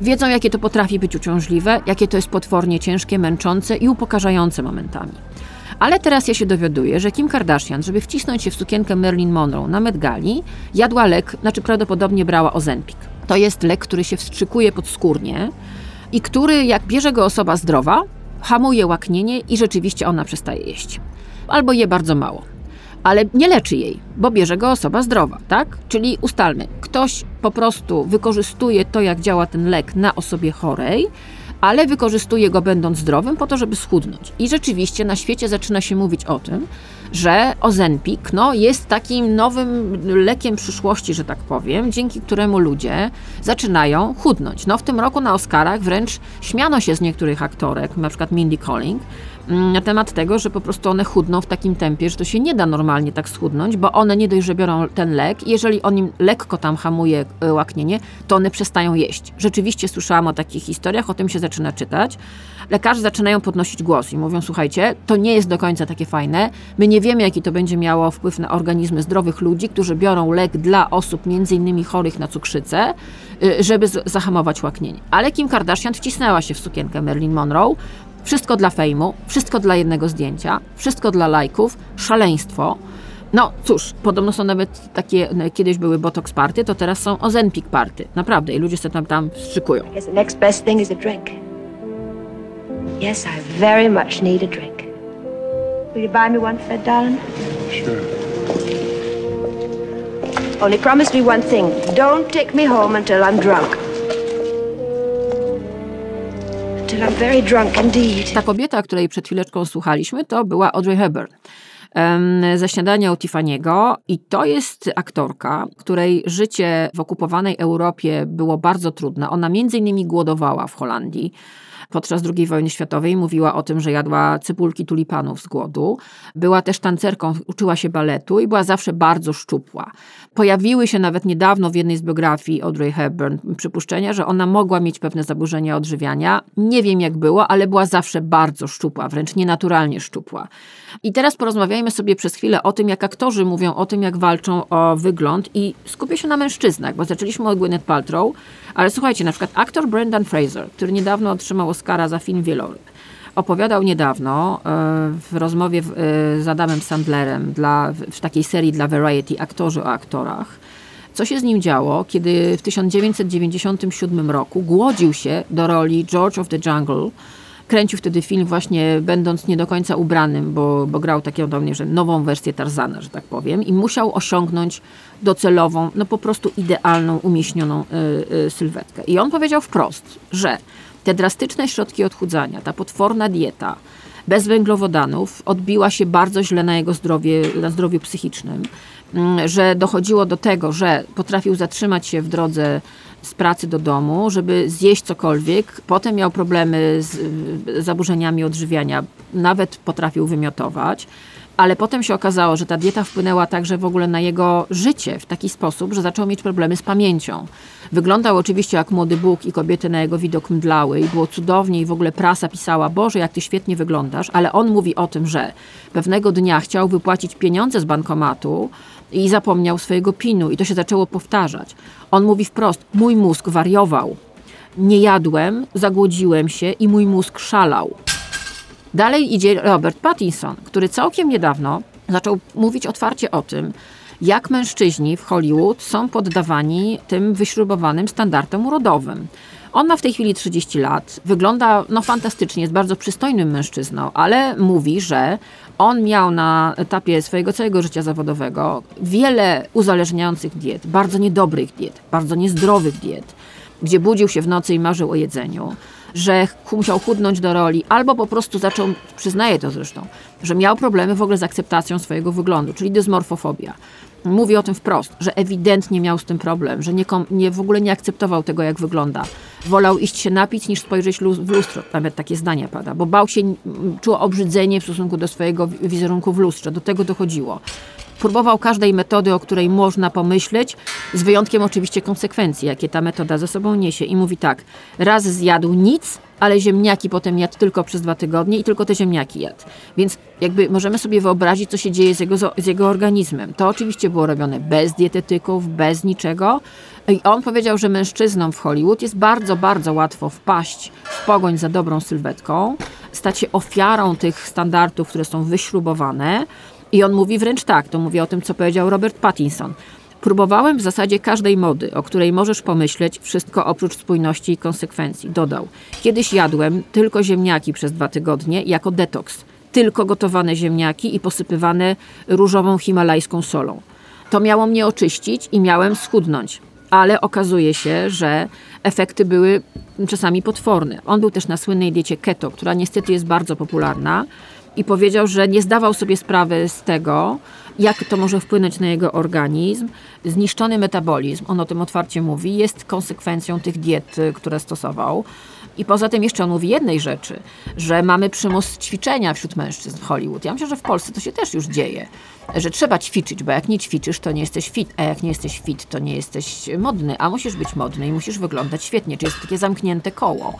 Wiedzą, jakie to potrafi być uciążliwe, jakie to jest potwornie ciężkie, męczące i upokarzające momentami. Ale teraz ja się dowiaduję, że Kim Kardashian, żeby wcisnąć się w sukienkę Marilyn Monroe na Met Gali, jadła lek, znaczy prawdopodobnie brała Ozempic. To jest lek, który się wstrzykuje podskórnie i który, jak bierze go osoba zdrowa, hamuje łaknienie i rzeczywiście ona przestaje jeść. Albo je bardzo mało. Ale nie leczy jej, bo bierze go osoba zdrowa, tak? Czyli ustalmy, ktoś po prostu wykorzystuje to, jak działa ten lek na osobie chorej, ale wykorzystuje go będąc zdrowym po to, żeby schudnąć. I rzeczywiście na świecie zaczyna się mówić o tym, że Ozempic no, jest takim nowym lekiem przyszłości, że tak powiem, dzięki któremu ludzie zaczynają chudnąć. No, w tym roku na Oscarach wręcz śmiano się z niektórych aktorek, na przykład Mindy Kaling, mm, na temat tego, że po prostu one chudną w takim tempie, że to się nie da normalnie tak schudnąć, bo one nie dość, że biorą ten lek, jeżeli on im lekko tam hamuje e, łaknienie, to one przestają jeść. Rzeczywiście słyszałam o takich historiach, o tym się zaczyna czytać. Lekarze zaczynają podnosić głos i mówią, słuchajcie, to nie jest do końca takie fajne, my nie wiemy, jaki to będzie miało wpływ na organizmy zdrowych ludzi, którzy biorą lek dla osób innymi chorych na cukrzycę, y, żeby zahamować łaknienie. Ale Kim Kardashian wcisnęła się w sukienkę Marilyn Monroe, wszystko dla fejmu, wszystko dla jednego zdjęcia, wszystko dla lajków, szaleństwo. No cóż, podobno są nawet takie, no, kiedyś były Botox party, to teraz są Ozempic party. Naprawdę, i ludzie sobie tam, tam strzykują. Yes, I very much need a drink. Will you buy me one, Fred, darling? Sure. Only promise me one thing. Don't take me home until I'm drunk. Until I'm very drunk indeed. Ta kobieta, której przed chwileczką słuchaliśmy, to była Audrey Hepburn ze śniadania u Tiffany'ego i to jest aktorka, której życie w okupowanej Europie było bardzo trudne. Ona między innymi głodowała w Holandii. Podczas II wojny światowej mówiła o tym, że jadła cybulki tulipanów z głodu. Była też tancerką, uczyła się baletu i była zawsze bardzo szczupła. Pojawiły się nawet niedawno w jednej z biografii Audrey Hepburn przypuszczenia, że ona mogła mieć pewne zaburzenia odżywiania. Nie wiem jak było, ale była zawsze bardzo szczupła, wręcz nienaturalnie szczupła. I teraz porozmawiajmy sobie przez chwilę o tym, jak aktorzy mówią o tym, jak walczą o wygląd i skupię się na mężczyznach, bo zaczęliśmy od Gwyneth Paltrow, ale słuchajcie, na przykład aktor Brendan Fraser, który niedawno otrzymał Oscara za film Wieloryb, opowiadał niedawno e, w rozmowie e, z Adamem Sandlerem dla, w takiej serii dla Variety, aktorzy o aktorach, co się z nim działo, kiedy w 1997 roku głodził się do roli George of the Jungle. Kręcił wtedy film właśnie będąc nie do końca ubranym, bo, bo grał taką do mnie, że nową wersję Tarzana, że tak powiem, i musiał osiągnąć docelową, no po prostu idealną, umieśnioną y, y, sylwetkę. I on powiedział wprost, że te drastyczne środki odchudzania, ta potworna dieta, bez węglowodanów odbiła się bardzo źle na jego zdrowie, na zdrowiu psychicznym, Mm, że dochodziło do tego, że potrafił zatrzymać się w drodze z pracy do domu, żeby zjeść cokolwiek. Potem miał problemy z zaburzeniami odżywiania, nawet potrafił wymiotować. Ale potem się okazało, że ta dieta wpłynęła także w ogóle na jego życie w taki sposób, że zaczął mieć problemy z pamięcią. Wyglądał oczywiście jak młody Bóg i kobiety na jego widok mdlały i było cudownie i w ogóle prasa pisała, Boże, jak ty świetnie wyglądasz, ale on mówi o tym, że pewnego dnia chciał wypłacić pieniądze z bankomatu i zapomniał swojego pinu i to się zaczęło powtarzać. On mówi wprost, mój mózg wariował. Nie jadłem, zagłodziłem się i mój mózg szalał. Dalej idzie Robert Pattinson, który całkiem niedawno zaczął mówić otwarcie o tym, jak mężczyźni w Hollywood są poddawani tym wyśrubowanym standardom urodowym. On ma w tej chwili 30 lat, wygląda no fantastycznie, jest bardzo przystojnym mężczyzną, ale mówi, że on miał na etapie swojego całego życia zawodowego wiele uzależniających diet, bardzo niedobrych diet, bardzo niezdrowych diet, gdzie budził się w nocy i marzył o jedzeniu, że musiał chudnąć do roli, albo po prostu zaczął, przyznaje to zresztą, że miał problemy w ogóle z akceptacją swojego wyglądu, czyli dysmorfofobia. Mówi o tym wprost, że ewidentnie miał z tym problem, że nie, nie, w ogóle nie akceptował tego, jak wygląda. Wolał iść się napić, niż spojrzeć w lustro. Nawet takie zdanie pada, bo bał się, m, czuł obrzydzenie w stosunku do swojego wi- wizerunku w lustrze. Do tego dochodziło. Próbował każdej metody, o której można pomyśleć, z wyjątkiem oczywiście konsekwencji, jakie ta metoda ze sobą niesie. I mówi tak, raz zjadł nic, ale ziemniaki potem jadł tylko przez dwa tygodnie i tylko te ziemniaki jadł. Więc jakby możemy sobie wyobrazić, co się dzieje z jego, z jego organizmem. To oczywiście było robione bez dietetyków, bez niczego. I on powiedział, że mężczyznom w Hollywood jest bardzo, bardzo łatwo wpaść w pogoń za dobrą sylwetką, stać się ofiarą tych standardów, które są wyśrubowane. I on mówi wręcz tak, to mówię o tym, co powiedział Robert Pattinson. Próbowałem w zasadzie każdej mody, o której możesz pomyśleć, wszystko oprócz spójności i konsekwencji. Dodał. Kiedyś jadłem tylko ziemniaki przez dwa tygodnie jako detoks. Tylko gotowane ziemniaki i posypywane różową himalajską solą. To miało mnie oczyścić i miałem schudnąć. Ale okazuje się, że efekty były czasami potworne. On był też na słynnej diecie keto, która niestety jest bardzo popularna i powiedział, że nie zdawał sobie sprawy z tego, jak to może wpłynąć na jego organizm. Zniszczony metabolizm, on o tym otwarcie mówi, jest konsekwencją tych diet, y, które stosował. I poza tym jeszcze on mówi jednej rzeczy, że mamy przymus ćwiczenia wśród mężczyzn w Hollywood. Ja myślę, że w Polsce to się też już dzieje, że trzeba ćwiczyć, bo jak nie ćwiczysz, to nie jesteś fit, a jak nie jesteś fit, to nie jesteś modny, a musisz być modny i musisz wyglądać świetnie, czyli jest takie zamknięte koło.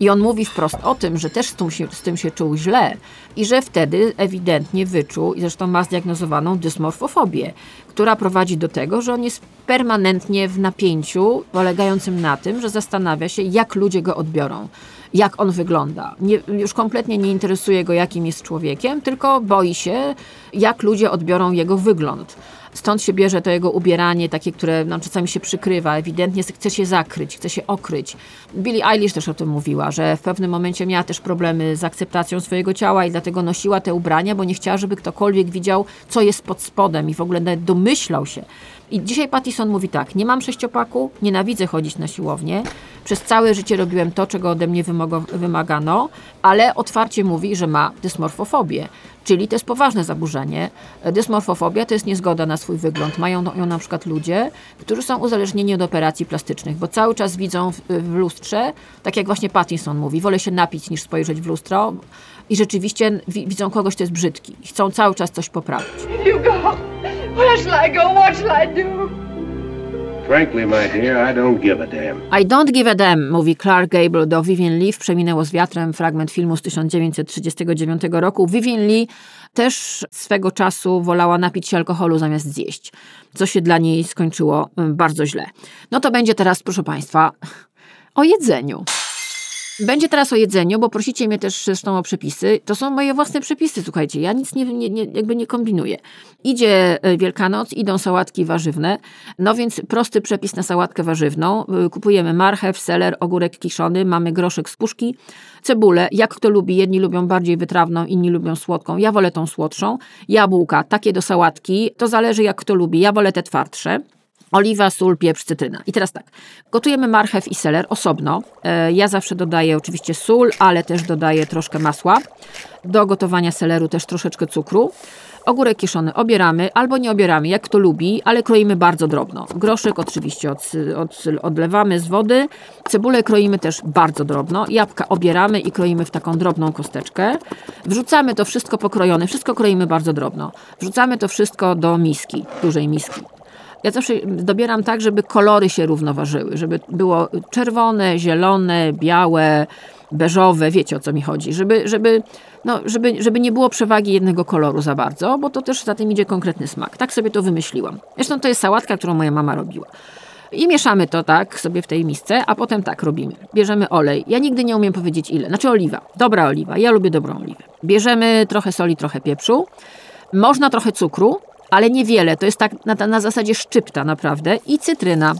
I on mówi wprost o tym, że też z tym, się, z tym się czuł źle i że wtedy ewidentnie wyczuł, i zresztą ma zdiagnozowaną dysmorfofobię, która prowadzi do tego, że on jest permanentnie w napięciu, polegającym na tym, że zastanawia się, jak ludzie go odbiorą, jak on wygląda. Nie, już kompletnie nie interesuje go, jakim jest człowiekiem, tylko boi się, jak ludzie odbiorą jego wygląd. Stąd się bierze to jego ubieranie, takie, które no, czasami się przykrywa, ewidentnie chce się zakryć, chce się okryć. Billie Eilish też o tym mówiła, że w pewnym momencie miała też problemy z akceptacją swojego ciała i dlatego nosiła te ubrania, bo nie chciała, żeby ktokolwiek widział, co jest pod spodem i w ogóle nawet domyślał się. I dzisiaj Pattison mówi tak, nie mam sześciopaku, nienawidzę chodzić na siłownię, przez całe życie robiłem to, czego ode mnie wymagano, ale otwarcie mówi, że ma dysmorfofobię, czyli to jest poważne zaburzenie. Dysmorfofobia to jest niezgoda na swój wygląd. Mają ją na przykład ludzie, którzy są uzależnieni od operacji plastycznych, bo cały czas widzą w, w lustrze, tak jak właśnie Pattinson mówi, wolę się napić niż spojrzeć w lustro i rzeczywiście wi- widzą kogoś, kto jest brzydki chcą cały czas coś poprawić. You go. Where shall I go? What shall I do? Frankly, my dear, I don't give a damn. I don't give a mówi Clark Gable do Vivian Lee w Przeminęło z wiatrem, fragment filmu z 1939 roku. Vivian Lee też swego czasu wolała napić się alkoholu zamiast zjeść, co się dla niej skończyło mm, bardzo źle. No to będzie teraz, proszę Państwa, o jedzeniu. Będzie teraz o jedzeniu, bo prosicie mnie też zresztą o przepisy. To są moje własne przepisy, słuchajcie. Ja nic nie, nie, nie, jakby nie kombinuję. Idzie e, Wielkanoc, idą sałatki warzywne. No więc prosty przepis na sałatkę warzywną. Y, Kupujemy marchew, seler, ogórek kiszony, mamy groszek z puszki, cebulę. Jak kto lubi, jedni lubią bardziej wytrawną, inni lubią słodką. Ja wolę tą słodszą. Jabłka, takie do sałatki. To zależy jak kto lubi. Ja wolę te twardsze. Oliwa, sól, pieprz, cytryna. I teraz tak, gotujemy marchew i seler osobno. E, Ja zawsze dodaję oczywiście sól, ale też dodaję troszkę masła. Do gotowania seleru też troszeczkę cukru. Ogórek kiszony obieramy albo nie obieramy, jak kto lubi, ale kroimy bardzo drobno. Groszek oczywiście od, od, odlewamy z wody. Cebulę kroimy też bardzo drobno. Jabłka obieramy i kroimy w taką drobną kosteczkę. Wrzucamy to wszystko pokrojone, wszystko kroimy bardzo drobno. Wrzucamy to wszystko do miski, dużej miski. Ja zawsze dobieram tak, żeby kolory się równoważyły, żeby było czerwone, zielone, białe, beżowe, wiecie o co mi chodzi, żeby, żeby, no, żeby, żeby nie było przewagi jednego koloru za bardzo, bo to też za tym idzie konkretny smak. Tak sobie to wymyśliłam. Zresztą to jest sałatka, którą moja mama robiła. I mieszamy to tak sobie w tej misce, a potem tak robimy. Bierzemy olej. Ja nigdy nie umiem powiedzieć ile. Znaczy oliwa. Dobra oliwa. Ja lubię dobrą oliwę. Bierzemy trochę soli, trochę pieprzu. Można trochę cukru, ale niewiele. To jest tak na, na zasadzie szczypta naprawdę. I cytryna.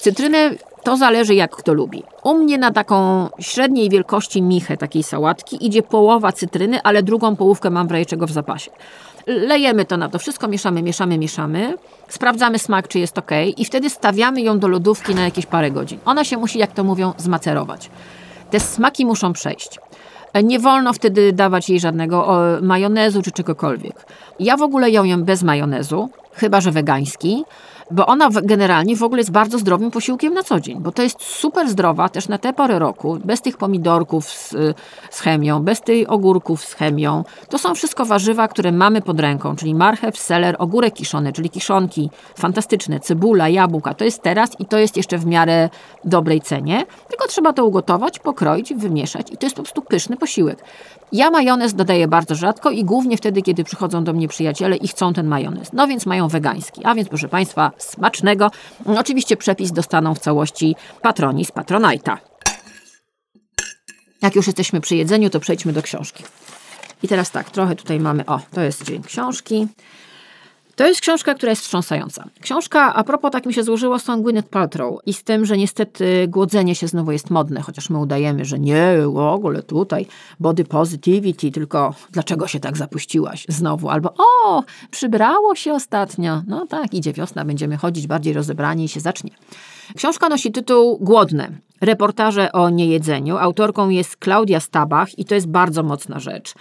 Cytrynę To zależy, jak kto lubi. U mnie na taką średniej wielkości michę takiej sałatki idzie połowa cytryny, ale drugą połówkę mam w w zapasie. Lejemy to na to wszystko, mieszamy, mieszamy, mieszamy. Sprawdzamy smak, czy jest ok, i wtedy stawiamy ją do lodówki na jakieś parę godzin. Ona się musi, jak to mówią, zmacerować. Te smaki muszą przejść. Nie wolno wtedy dawać jej żadnego majonezu czy czegokolwiek. Ja w ogóle ją jem bez majonezu, chyba że wegański, bo ona generalnie w ogóle jest bardzo zdrowym posiłkiem na co dzień, bo to jest super zdrowa też na tę porę roku, bez tych pomidorków z, z chemią, bez tych ogórków z chemią. To są wszystko warzywa, które mamy pod ręką, czyli marchew, seler, ogórek kiszony, czyli kiszonki, fantastyczne, cebula, jabłka. To jest teraz i to jest jeszcze w miarę dobrej cenie, tylko trzeba to ugotować, pokroić, wymieszać i to jest po prostu pyszny posiłek. Ja majonez dodaję bardzo rzadko i głównie wtedy, kiedy przychodzą do mnie przyjaciele i chcą ten majonez. No więc mają wegański. A więc, proszę Państwa, smacznego. Oczywiście przepis dostaną w całości patroni z Patronite'a. Jak już jesteśmy przy jedzeniu, to przejdźmy do książki. I teraz tak, trochę tutaj mamy, o, to jest dzień książki. To jest książka, która jest wstrząsająca. Książka, a propos, tak mi się złożyło, z tą Gwyneth Paltrow i z tym, że niestety głodzenie się znowu jest modne, chociaż my udajemy, że nie, w ogóle tutaj body positivity, tylko dlaczego się tak zapuściłaś znowu? Albo o, przybrało się ostatnio. No tak, idzie wiosna, będziemy chodzić bardziej rozebrani i się zacznie. Książka nosi tytuł Głodne. Reportaże o niejedzeniu. Autorką jest Klaudia Stabach i to jest bardzo mocna rzecz.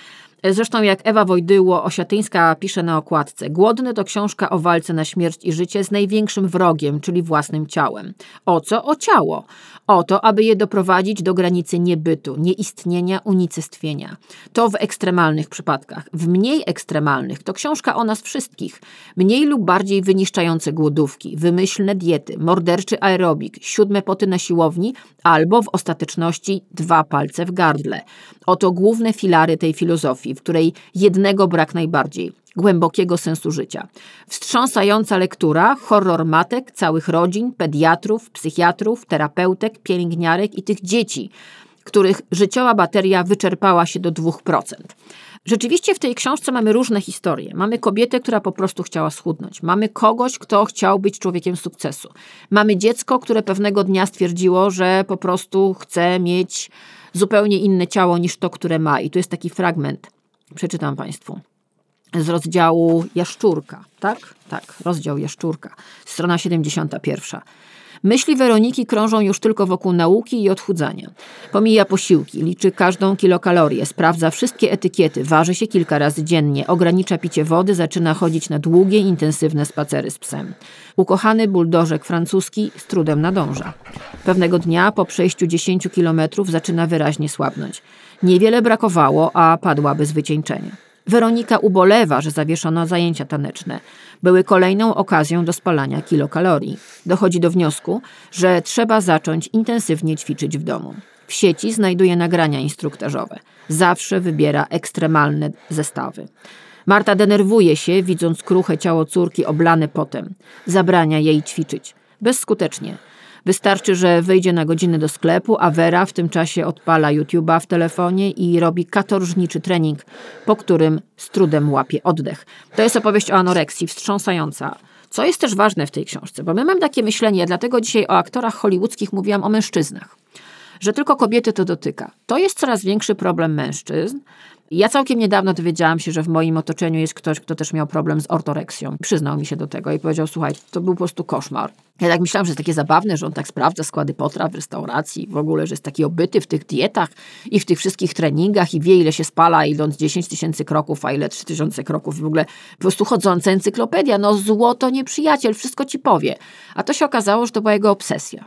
Zresztą jak Ewa Wojdyło-Osiatyńska pisze na okładce, Głodny to książka o walce na śmierć i życie z największym wrogiem, czyli własnym ciałem. O co? O ciało. O to, aby je doprowadzić do granicy niebytu, nieistnienia, unicestwienia. To w ekstremalnych przypadkach. W mniej ekstremalnych to książka o nas wszystkich. Mniej lub bardziej wyniszczające głodówki, wymyślne diety, morderczy aerobik, siódme poty na siłowni albo w ostateczności dwa palce w gardle. Oto główne filary tej filozofii, w której jednego brak najbardziej głębokiego sensu życia. Wstrząsająca lektura, horror matek, całych rodzin, pediatrów, psychiatrów, terapeutek, pielęgniarek i tych dzieci, których życiowa bateria wyczerpała się do 2%. Rzeczywiście w tej książce mamy różne historie. Mamy kobietę, która po prostu chciała schudnąć. Mamy kogoś, kto chciał być człowiekiem sukcesu. Mamy dziecko, które pewnego dnia stwierdziło, że po prostu chce mieć zupełnie inne ciało niż to, które ma. I tu jest taki fragment. Przeczytam Państwu z rozdziału Jaszczurka, tak? Tak, rozdział Jaszczurka, strona 71. Myśli Weroniki krążą już tylko wokół nauki i odchudzania. Pomija posiłki, liczy każdą kilokalorię, sprawdza wszystkie etykiety, waży się kilka razy dziennie, ogranicza picie wody, zaczyna chodzić na długie, intensywne spacery z psem. Ukochany buldożek francuski z trudem nadąża. Pewnego dnia po przejściu 10 kilometrów zaczyna wyraźnie słabnąć. Niewiele brakowało, a padła bez wycieńczenia. Weronika ubolewa, że zawieszono zajęcia taneczne. Były kolejną okazją do spalania kilokalorii. Dochodzi do wniosku, że trzeba zacząć intensywnie ćwiczyć w domu. W sieci znajduje nagrania instruktażowe. Zawsze wybiera ekstremalne zestawy. Marta denerwuje się, widząc kruche ciało córki oblane potem. Zabrania jej ćwiczyć. Bezskutecznie. Wystarczy, że wyjdzie na godzinę do sklepu, a Vera w tym czasie odpala YouTube'a w telefonie i robi katorżniczy trening, po którym z trudem łapie oddech. To jest opowieść o anoreksji, wstrząsająca. Co jest też ważne w tej książce, bo my mamy takie myślenie, dlatego dzisiaj o aktorach hollywoodzkich mówiłam o mężczyznach, że tylko kobiety to dotyka. To jest coraz większy problem mężczyzn. Ja całkiem niedawno dowiedziałam się, że w moim otoczeniu jest ktoś, kto też miał problem z ortoreksją. Przyznał mi się do tego i powiedział, słuchaj, to był po prostu koszmar. Ja tak myślałam, że jest takie zabawne, że on tak sprawdza składy potraw w restauracji, w ogóle, że jest taki obyty w tych dietach i w tych wszystkich treningach i wie, ile się spala, idąc 10 tysięcy kroków, a ile 3 tysiące kroków. W ogóle po prostu chodząca encyklopedia. No złoto nieprzyjaciel, wszystko ci powie. A to się okazało, że to była jego obsesja.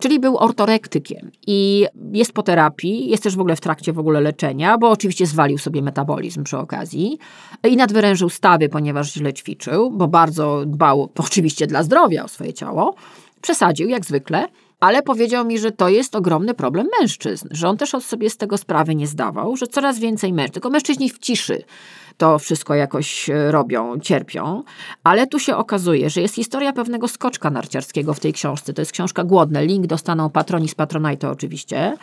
Czyli był ortorektykiem i jest po terapii, jest też w ogóle w trakcie w ogóle leczenia, bo oczywiście zwalił sobie metabolizm przy okazji i nadwyrężył stawy, ponieważ źle ćwiczył, bo bardzo dbał oczywiście dla zdrowia o swoje ciało. Przesadził jak zwykle, ale powiedział mi, że to jest ogromny problem mężczyzn, że on też od sobie z tego sprawy nie zdawał, że coraz więcej mężczyzn, tylko mężczyźni w ciszy to wszystko jakoś e, robią, cierpią, ale tu się okazuje, że jest historia pewnego skoczka narciarskiego w tej książce. To jest książka Głodne. Link dostaną patroni z Patronite oczywiście,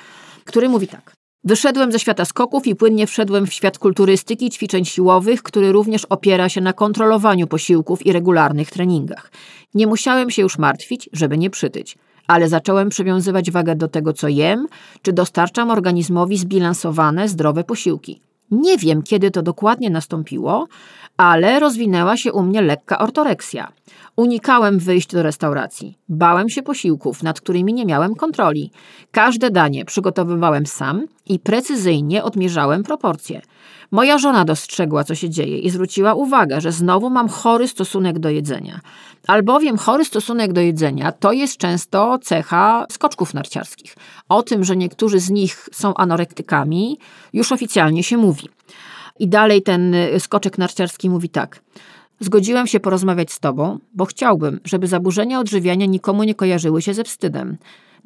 który mówi tak. Wyszedłem ze świata skoków i płynnie wszedłem w świat kulturystyki, ćwiczeń siłowych, który również opiera się na kontrolowaniu posiłków i regularnych treningach. Nie musiałem się już martwić, żeby nie przytyć. ale zacząłem przywiązywać wagę do tego, co jem, czy dostarczam organizmowi zbilansowane, zdrowe posiłki. Nie wiem, kiedy to dokładnie nastąpiło, ale rozwinęła się u mnie lekka ortoreksja. Unikałem wyjść do restauracji. Bałem się posiłków, nad którymi nie miałem kontroli. Każde danie przygotowywałem sam i precyzyjnie odmierzałem proporcje. Moja żona dostrzegła, co się dzieje i zwróciła uwagę, że znowu mam chory stosunek do jedzenia. Albowiem chory stosunek do jedzenia to jest często cecha skoczków narciarskich. O tym, że niektórzy z nich są anorektykami, już oficjalnie się mówi. I dalej ten skoczek narciarski mówi tak. Zgodziłem się porozmawiać z tobą, bo chciałbym, żeby zaburzenia odżywiania nikomu nie kojarzyły się ze wstydem.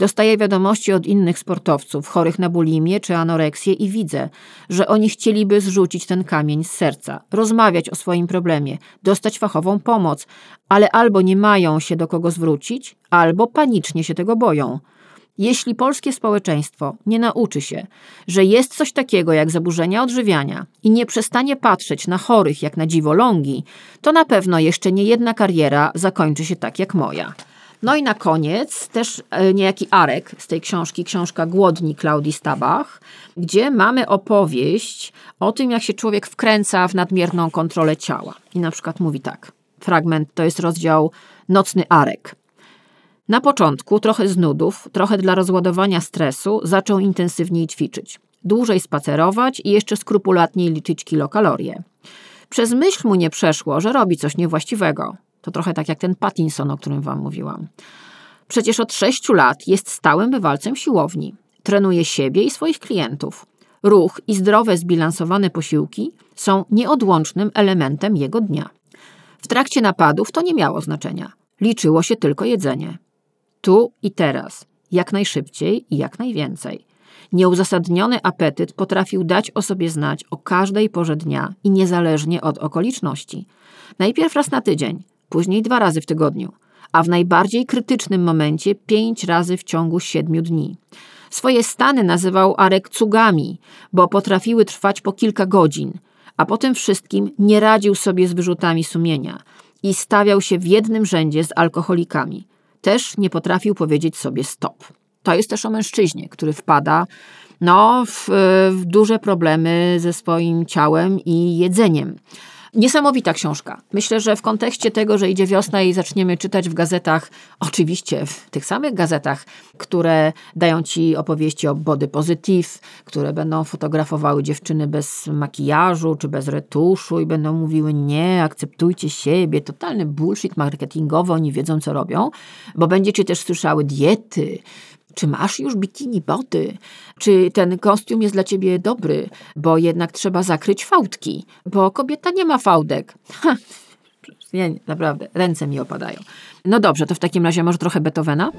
Dostaję wiadomości od innych sportowców chorych na bulimię czy anoreksję i widzę, że oni chcieliby zrzucić ten kamień z serca, rozmawiać o swoim problemie, dostać fachową pomoc, ale albo nie mają się do kogo zwrócić, albo panicznie się tego boją. Jeśli polskie społeczeństwo nie nauczy się, że jest coś takiego jak zaburzenia odżywiania i nie przestanie patrzeć na chorych jak na dziwolągi, to na pewno jeszcze nie jedna kariera zakończy się tak jak moja. No i na koniec też e, niejaki Arek z tej książki, książka Głodni Klaudii Stabach, gdzie mamy opowieść o tym, jak się człowiek wkręca w nadmierną kontrolę ciała. I na przykład mówi tak, fragment to jest rozdział Nocny Arek. Na początku, trochę z nudów, trochę dla rozładowania stresu, zaczął intensywniej ćwiczyć. Dłużej spacerować i jeszcze skrupulatniej liczyć kilokalorie. Przez myśl mu nie przeszło, że robi coś niewłaściwego. To trochę tak jak ten Pattinson, o którym wam mówiłam. Przecież od sześciu lat jest stałym bywalcem siłowni. Trenuje siebie i swoich klientów. Ruch i zdrowe, zbilansowane posiłki są nieodłącznym elementem jego dnia. W trakcie napadów to nie miało znaczenia. Liczyło się tylko jedzenie. Tu i teraz, jak najszybciej i jak najwięcej. Nieuzasadniony apetyt potrafił dać o sobie znać o każdej porze dnia i niezależnie od okoliczności. Najpierw raz na tydzień, później dwa razy w tygodniu, a w najbardziej krytycznym momencie pięć razy w ciągu siedmiu dni. Swoje stany nazywał Arek cugami, bo potrafiły trwać po kilka godzin, a po tym wszystkim nie radził sobie z wyrzutami sumienia i stawiał się w jednym rzędzie z alkoholikami. Też nie potrafił powiedzieć sobie stop. To jest też o mężczyźnie, który wpada no, w, w duże problemy ze swoim ciałem i jedzeniem. Niesamowita książka. Myślę, że w kontekście tego, że idzie wiosna i zaczniemy czytać w gazetach, oczywiście w tych samych gazetach, które dają ci opowieści o body positive, które będą fotografowały dziewczyny bez makijażu czy bez retuszu i będą mówiły nie, akceptujcie siebie, totalny bullshit marketingowy, oni wiedzą co robią, bo będziecie też słyszały diety, czy masz już bikini body? Czy ten kostium jest dla ciebie dobry? Bo jednak trzeba zakryć fałdki, bo kobieta nie ma fałdek. Ha, nie, naprawdę, ręce mi opadają. No dobrze, to w takim razie może trochę Beethovena?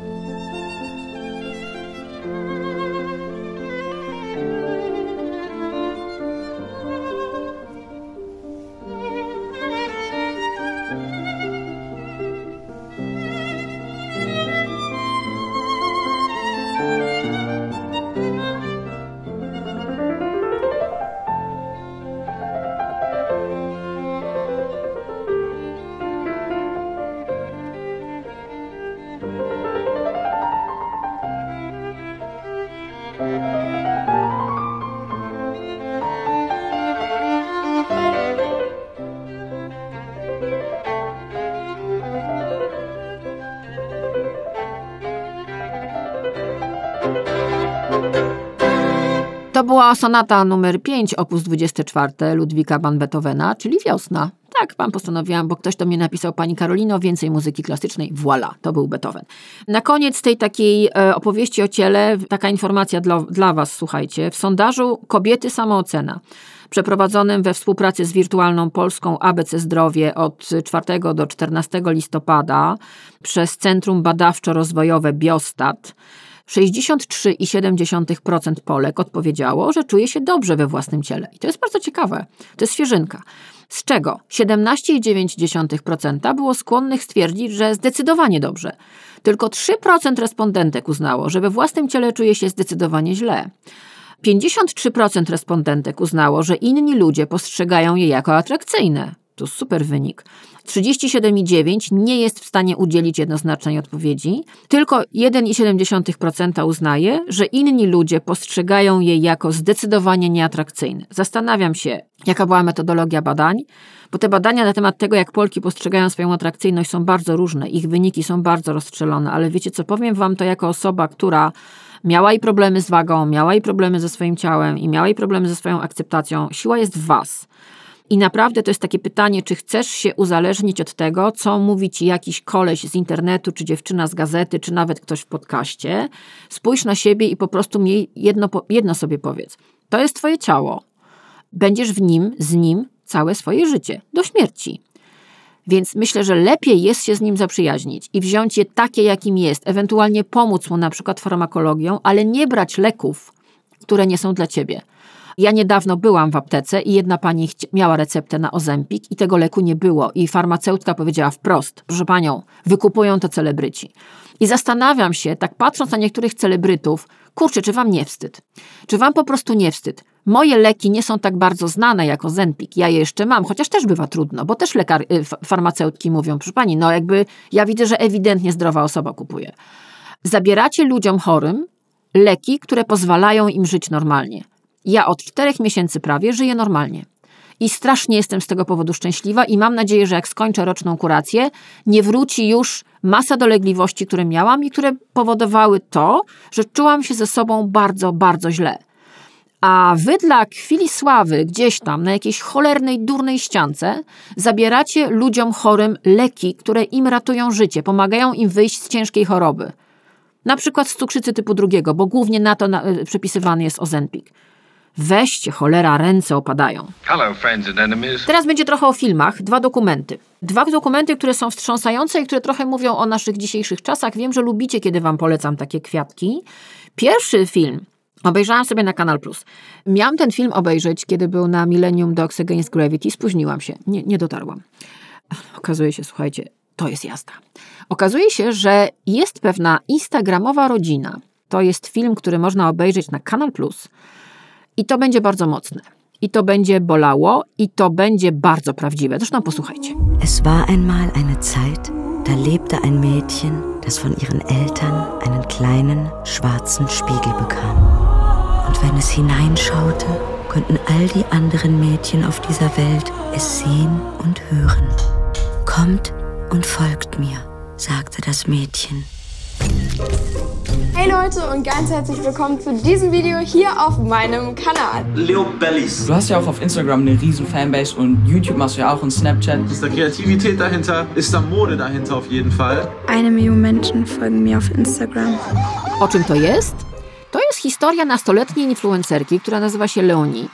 Była sonata numer 5, opus 24 Ludwika van Beethovena, czyli wiosna. Tak, pan postanowiłam, bo ktoś do mnie napisał, pani Karolino, więcej muzyki klasycznej. Voilà, to był Beethoven. Na koniec tej takiej e, opowieści o ciele, taka informacja dla, dla was, słuchajcie. W sondażu Kobiety Samoocena, przeprowadzonym we współpracy z Wirtualną Polską ABC Zdrowie od 4 do 14 listopada przez Centrum Badawczo-Rozwojowe Biostat, 63,7% Polek odpowiedziało, że czuje się dobrze we własnym ciele. I to jest bardzo ciekawe. To jest świeżynka. Z czego 17,9% było skłonnych stwierdzić, że zdecydowanie dobrze. Tylko 3% respondentek uznało, że we własnym ciele czuje się zdecydowanie źle. 53% respondentek uznało, że inni ludzie postrzegają je jako atrakcyjne. Podcastu. Super wynik. 37,9 nie jest w stanie udzielić jednoznacznej odpowiedzi. Tylko 1,7% uznaje, że inni ludzie postrzegają je jako zdecydowanie nieatrakcyjne. Zastanawiam się, jaka była metodologia badań, bo te badania na temat tego, jak Polki postrzegają swoją atrakcyjność, są bardzo różne. Ich wyniki są bardzo rozstrzelone, ale wiecie co, powiem wam to jako osoba, która miała i problemy z wagą, miała i problemy ze swoim ciałem i miała i problemy ze swoją akceptacją. Siła jest w was. I naprawdę to jest takie pytanie, czy chcesz się uzależnić od tego, co mówi ci jakiś koleś z internetu, czy dziewczyna z gazety, czy nawet ktoś w podcaście. Spójrz na siebie i po prostu mi jedno, jedno sobie powiedz. To jest twoje ciało. Będziesz w nim, z nim całe swoje życie, do śmierci. Więc myślę, że lepiej jest się z nim zaprzyjaźnić i wziąć je takie, jakim jest, ewentualnie pomóc mu na przykład farmakologią, ale nie brać leków, które nie są dla ciebie. Ja niedawno byłam w aptece i jedna pani miała receptę na Ozempik i tego leku nie było. I farmaceutka powiedziała wprost, proszę panią, wykupują to celebryci. I zastanawiam się, tak patrząc na niektórych celebrytów, kurczę, czy wam nie wstyd? Czy wam po prostu nie wstyd? Moje leki nie są tak bardzo znane jak Ozempik. Ja je jeszcze mam, chociaż też bywa trudno, bo też lekar, y, farmaceutki mówią, proszę pani, no jakby ja widzę, że ewidentnie zdrowa osoba kupuje. Zabieracie ludziom chorym leki, które pozwalają im żyć normalnie. Ja od czterech miesięcy prawie żyję normalnie. I strasznie jestem z tego powodu szczęśliwa i mam nadzieję, że jak skończę roczną kurację, nie wróci już masa dolegliwości, które miałam i które powodowały to, że czułam się ze sobą bardzo, bardzo źle. A wy dla chwili sławy gdzieś tam na jakiejś cholernej, durnej ściance zabieracie ludziom chorym leki, które im ratują życie, pomagają im wyjść z ciężkiej choroby. Na przykład z cukrzycy typu drugiego, bo głównie na to na, y, przepisywany jest Ozempik. Weźcie, cholera, ręce opadają. Hello, friends and enemies. Teraz będzie trochę o filmach. Dwa dokumenty. Dwa dokumenty, które są wstrząsające i które trochę mówią o naszych dzisiejszych czasach. Wiem, że lubicie, kiedy wam polecam takie kwiatki. Pierwszy film obejrzałam sobie na Kanal Plus. Miałam ten film obejrzeć, kiedy był na Millennium Dogs Against Gravity. Spóźniłam się. Nie, nie dotarłam. Okazuje się, słuchajcie, to jest jazda. Okazuje się, że jest pewna instagramowa rodzina. To jest film, który można obejrzeć na Kanal Plus i to będzie bardzo mocne. I to będzie bolało, i to będzie bardzo prawdziwe. Zresztą posłuchajcie. Es war einmal eine Zeit, da lebte ein Mädchen, das von ihren Eltern einen kleinen schwarzen Spiegel bekam. Und wenn es hineinschaute, konnten all die anderen Mädchen auf dieser Welt es sehen und hören. Kommt und folgt mir, sagte das Mädchen. Hey Leute und ganz herzlich willkommen zu diesem Video hier auf meinem Kanal. Leo Bellies. Du hast ja auch auf Instagram eine riesen Fanbase und YouTube machst du ja auch und Snapchat. Ist da Kreativität dahinter? Ist da Mode dahinter auf jeden Fall? Eine Million Menschen folgen mir auf Instagram. O czym to jest? To jest historia nastoletniej influencerki, która nazywa się Leonie.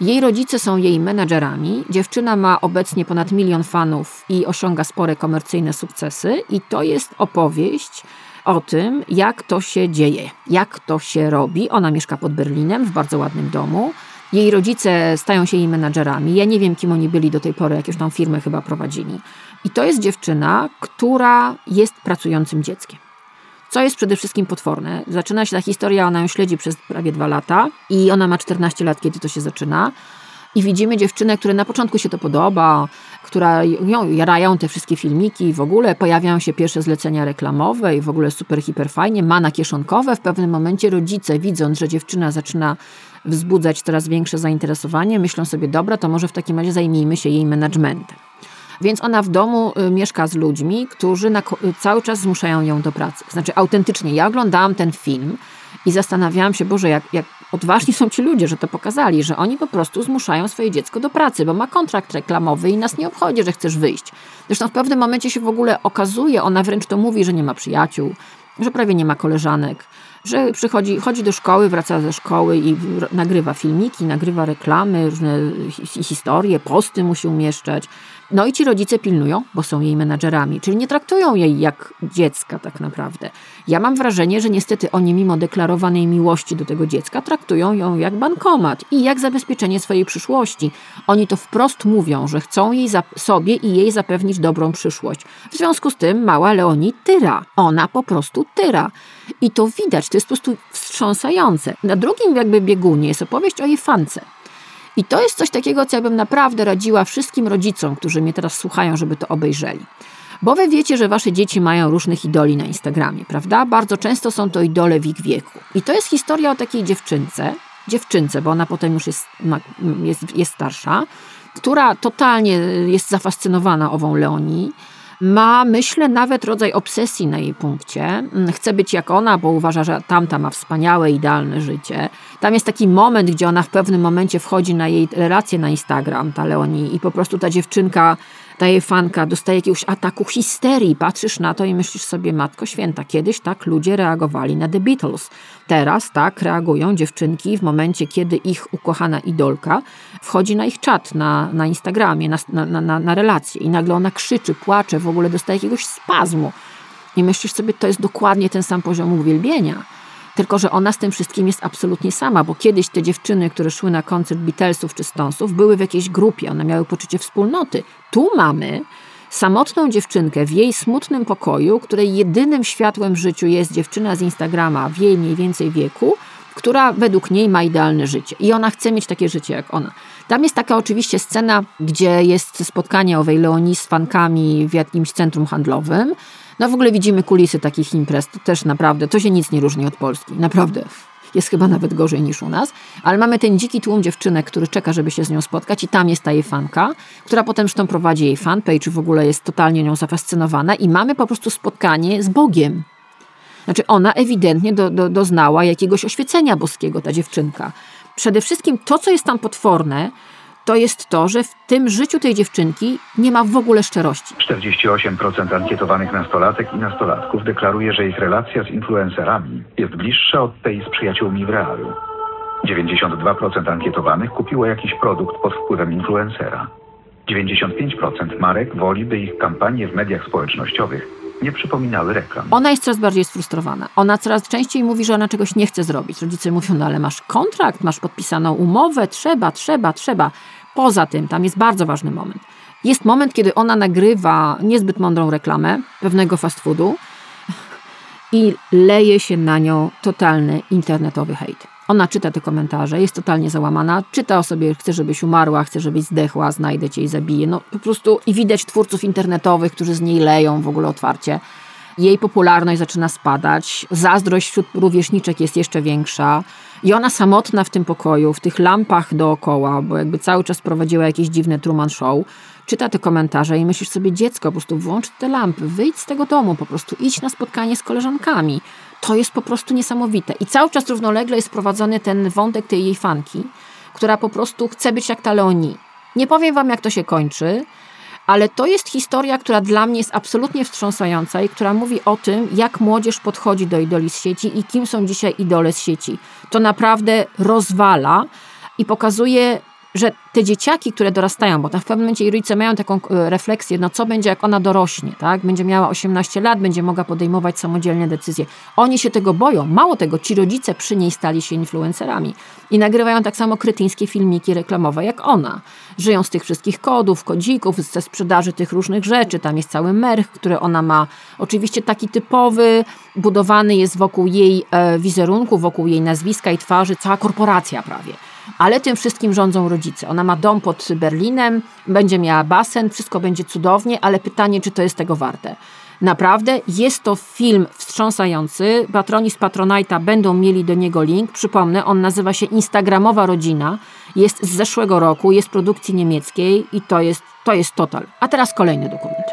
Jej rodzice są jej menadżerami. Dziewczyna ma obecnie ponad milion fanów i osiąga spore komercyjne sukcesy. I to jest opowieść o tym, jak to się dzieje, jak to się robi. Ona mieszka pod Berlinem w bardzo ładnym domu. Jej rodzice stają się jej menadżerami. Ja nie wiem, kim oni byli do tej pory, jakieś tam firmę chyba prowadzili. I to jest dziewczyna, która jest pracującym dzieckiem. Co jest przede wszystkim potworne. Zaczyna się ta historia, ona ją śledzi przez prawie dwa lata i ona ma 14 lat, kiedy to się zaczyna. I widzimy dziewczynę, która na początku się to podoba, która ją jarają te wszystkie filmiki, w ogóle pojawiają się pierwsze zlecenia reklamowe i w ogóle super, hiper fajnie, mana kieszonkowe. W pewnym momencie rodzice, widząc, że dziewczyna zaczyna wzbudzać coraz większe zainteresowanie, myślą sobie, dobra, to może w takim razie zajmijmy się jej managementem. Więc ona w domu y, mieszka z ludźmi, którzy na, cały czas zmuszają ją do pracy. Znaczy, autentycznie, ja oglądałam ten film i zastanawiałam się, Boże, jak, jak odważni są ci ludzie, że to pokazali, że oni po prostu zmuszają swoje dziecko do pracy, bo ma kontrakt reklamowy i nas nie obchodzi, że chcesz wyjść. Zresztą w pewnym momencie się w ogóle okazuje, ona wręcz to mówi, że nie ma przyjaciół, że prawie nie ma koleżanek, że przychodzi, chodzi do szkoły, wraca ze szkoły i nagrywa filmiki, nagrywa reklamy, różne historie, posty musi umieszczać. No i ci rodzice pilnują, bo są jej menadżerami, czyli nie traktują jej jak dziecka tak naprawdę. Ja mam wrażenie, że niestety oni mimo deklarowanej miłości do tego dziecka traktują ją jak bankomat i jak zabezpieczenie swojej przyszłości. Oni to wprost mówią, że chcą jej sobie i jej zapewnić dobrą przyszłość. W związku z tym mała Leonie tyra. Ona po prostu tyra. I to widać, to jest po prostu wstrząsające. Na drugim jakby biegunie jest opowieść o jej fance. I to jest coś takiego, co ja bym naprawdę radziła wszystkim rodzicom, którzy mnie teraz słuchają, żeby to obejrzeli. Bo wy wiecie, że wasze dzieci mają różnych idoli na Instagramie, prawda? Bardzo często są to idole w ich wieku. I to jest historia o takiej dziewczynce, dziewczynce, bo ona potem już jest, ma, jest, jest starsza, która totalnie jest zafascynowana ową Leonii. Ma, myślę, nawet rodzaj obsesji na jej punkcie. Chce być jak ona, bo uważa, że tamta ma wspaniałe, idealne życie. Tam jest taki moment, gdzie ona w pewnym momencie wchodzi na jej relację na Instagram, ta Leonie, i po prostu ta dziewczynka ta jej fanka dostaje jakiegoś ataku histerii. Patrzysz na to i myślisz sobie, Matko Święta, kiedyś tak ludzie reagowali na The Beatles. Teraz tak reagują dziewczynki w momencie, kiedy ich ukochana idolka wchodzi na ich czat na, na Instagramie, na, na, na, na relację i nagle ona krzyczy, płacze, w ogóle dostaje jakiegoś spazmu. I myślisz sobie, to jest dokładnie ten sam poziom uwielbienia. Tylko, że ona z tym wszystkim jest absolutnie sama, bo kiedyś te dziewczyny, które szły na koncert Beatlesów czy Stonesów, były w jakiejś grupie, one miały poczucie wspólnoty. Tu mamy samotną dziewczynkę w jej smutnym pokoju, której jedynym światłem w życiu jest dziewczyna z Instagrama w jej mniej więcej wieku, która według niej ma idealne życie. I ona chce mieć takie życie jak ona. Tam jest taka oczywiście scena, gdzie jest spotkanie owej Leonii z fankami w jakimś centrum handlowym. No w ogóle widzimy kulisy takich imprez, to też naprawdę, to się nic nie różni od Polski, naprawdę. Jest chyba nawet gorzej niż u nas, ale mamy ten dziki tłum dziewczynek, który czeka, żeby się z nią spotkać i tam jest ta jej fanka, która potem zresztą prowadzi jej fanpage, w ogóle jest totalnie nią zafascynowana i mamy po prostu spotkanie z Bogiem. Znaczy ona ewidentnie do, do, doznała jakiegoś oświecenia boskiego, ta dziewczynka. Przede wszystkim to, co jest tam potworne, to jest to, że w tym życiu tej dziewczynki nie ma w ogóle szczerości. 48% ankietowanych nastolatek i nastolatków deklaruje, że ich relacja z influencerami jest bliższa od tej z przyjaciółmi w realu. 92% ankietowanych kupiło jakiś produkt pod wpływem influencera. 95% marek woli, by ich kampanie w mediach społecznościowych nie przypominały reklam. Ona jest coraz bardziej sfrustrowana. Ona coraz częściej mówi, że ona czegoś nie chce zrobić. Rodzice mówią, no ale masz kontrakt, masz podpisaną umowę, trzeba, trzeba, trzeba. Poza tym, tam jest bardzo ważny moment. Jest moment, kiedy ona nagrywa niezbyt mądrą reklamę pewnego fast foodu i leje się na nią totalny internetowy hejt. Ona czyta te komentarze, jest totalnie załamana, czyta o sobie, chce, żebyś umarła, chce, żebyś zdechła, znajdę cię i zabiję. No po prostu i widać twórców internetowych, którzy z niej leją w ogóle otwarcie. Jej popularność zaczyna spadać, zazdrość wśród rówieśniczek jest jeszcze większa. I ona samotna w tym pokoju, w tych lampach dookoła, bo jakby cały czas prowadziła jakieś dziwne Truman Show, czyta te komentarze i myślisz sobie, dziecko, po prostu włącz te lampy, wyjdź z tego domu, po prostu idź na spotkanie z koleżankami. To jest po prostu niesamowite. I cały czas równolegle jest prowadzony ten wątek tej jej fanki, która po prostu chce być jak ta Leonie. Nie powiem wam, jak to się kończy, ale to jest historia, która dla mnie jest absolutnie wstrząsająca i która mówi o tym, jak młodzież podchodzi do idoli z sieci i kim są dzisiaj idole z sieci. To naprawdę rozwala i pokazuje że te dzieciaki, które dorastają, bo tam w pewnym momencie jej rodzice mają taką e, refleksję, no co będzie, jak ona dorośnie, tak? Będzie miała 18 lat, będzie mogła podejmować samodzielnie decyzje. Oni się tego boją. Mało tego, ci rodzice przy niej stali się influencerami i nagrywają tak samo krytyńskie filmiki reklamowe jak ona. Żyją z tych wszystkich kodów, kodzików, ze sprzedaży tych różnych rzeczy. Tam jest cały merch, który ona ma. Oczywiście taki typowy, budowany jest wokół jej e, wizerunku, wokół jej nazwiska i twarzy, cała korporacja prawie ale tym wszystkim rządzą rodzice. Ona ma dom pod Berlinem, będzie miała basen, wszystko będzie cudownie, ale pytanie, czy to jest tego warte. Naprawdę jest to film wstrząsający. Patroni z Patronite'a będą mieli do niego link. Przypomnę, on nazywa się Instagramowa Rodzina. Jest z zeszłego roku, jest produkcji niemieckiej i to jest, to jest total. A teraz kolejny dokument.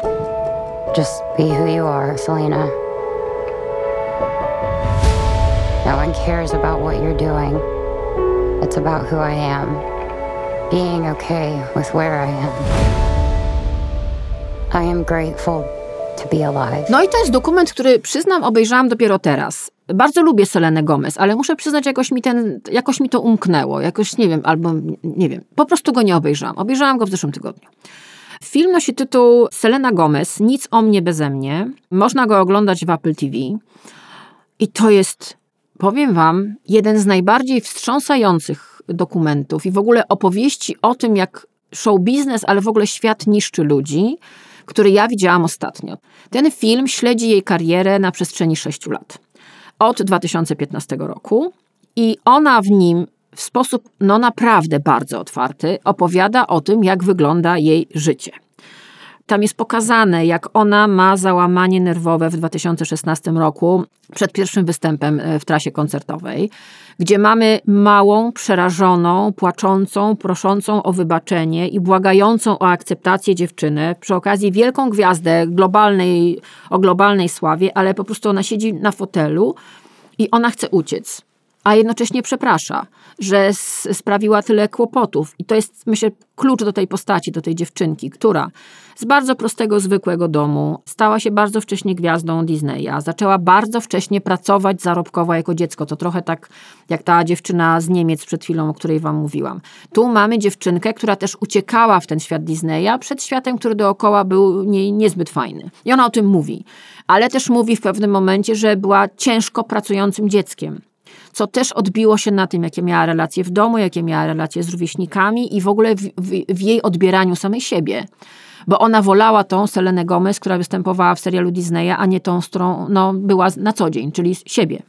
Just be who you are, Selena. No one cares about what you're doing. It's about who I am, being okay with where I am. I am grateful to be alive. No i to jest dokument, który przyznam, obejrzałam dopiero teraz. Bardzo lubię Selenę Gomez, ale muszę przyznać, jakoś mi, ten, jakoś mi to umknęło. Jakoś nie wiem, albo nie wiem. Po prostu go nie obejrzałam. Obejrzałam go w zeszłym tygodniu. Film nosi tytuł Selena Gomez, Nic o mnie beze mnie. Można go oglądać w Apple TV. I to jest powiem Wam, jeden z najbardziej wstrząsających dokumentów i w ogóle opowieści o tym, jak show biznes, ale w ogóle świat niszczy ludzi, który ja widziałam ostatnio. Ten film śledzi jej karierę na przestrzeni sześciu lat. Od 2015 roku i ona w nim w sposób no naprawdę bardzo otwarty opowiada o tym, jak wygląda jej życie. Tam jest pokazane, jak ona ma załamanie nerwowe w 2016 roku przed pierwszym występem e, w trasie koncertowej, gdzie mamy małą, przerażoną, płaczącą, proszącą o wybaczenie i błagającą o akceptację dziewczynę, przy okazji wielką gwiazdę globalnej, o globalnej sławie, ale po prostu ona siedzi na fotelu i ona chce uciec a jednocześnie przeprasza, że sprawiła tyle kłopotów. I to jest, myślę, klucz do tej postaci, do tej dziewczynki, która z bardzo prostego, zwykłego domu stała się bardzo wcześnie gwiazdą Disneya. Zaczęła bardzo wcześnie pracować zarobkowo jako dziecko. To trochę tak jak ta dziewczyna z Niemiec przed chwilą, o której wam mówiłam. Tu mamy dziewczynkę, która też uciekała w ten świat Disneya przed światem, który dookoła był nie, niezbyt fajny. I ona o tym mówi. Ale też mówi w pewnym momencie, że była ciężko pracującym dzieckiem co też odbiło się na tym, jakie miała relacje w domu, jakie miała relacje z rówieśnikami i w ogóle w, w, w jej odbieraniu samej siebie bo ona wolała tą Selenę Gomez, która występowała w serialu Disneya, a nie tą, z którą no, była na co dzień, czyli siebie.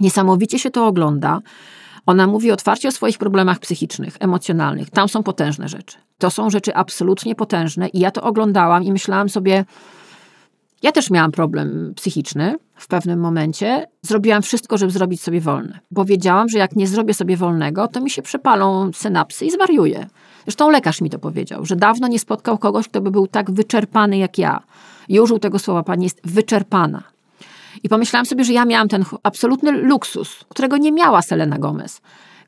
Niesamowicie się to ogląda. Ona mówi otwarcie o swoich problemach psychicznych, emocjonalnych. Tam są potężne rzeczy. To są rzeczy absolutnie potężne i ja to oglądałam i myślałam sobie, ja też miałam problem psychiczny w pewnym momencie. Zrobiłam wszystko, żeby zrobić sobie wolne. Bo wiedziałam, że jak nie zrobię sobie wolnego, to mi się przepalą synapsy i zwariuję. Zresztą lekarz mi to powiedział, że dawno nie spotkał kogoś, kto by był tak wyczerpany jak ja. I użył tego słowa, pani jest wyczerpana. I pomyślałam sobie, że ja miałam ten absolutny luksus, którego nie miała Selena Gomez,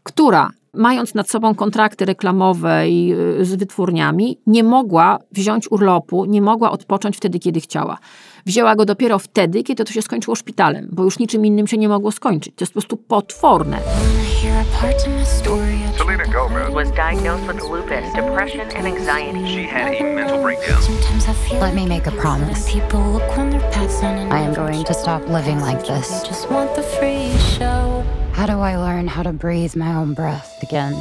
która mając nad sobą kontrakty reklamowe i y, z wytwórniami, nie mogła wziąć urlopu, nie mogła odpocząć wtedy, kiedy chciała. Wzięła go dopiero wtedy, kiedy to się skończyło szpitalem, bo już niczym innym się nie mogło skończyć. To jest po prostu potworne. Selena Gomez was diagnosed with lupus, depression, and anxiety. She had a mental breakdown. Let me make a promise. I am going to stop living like this. How do I learn how to breathe my own breath again?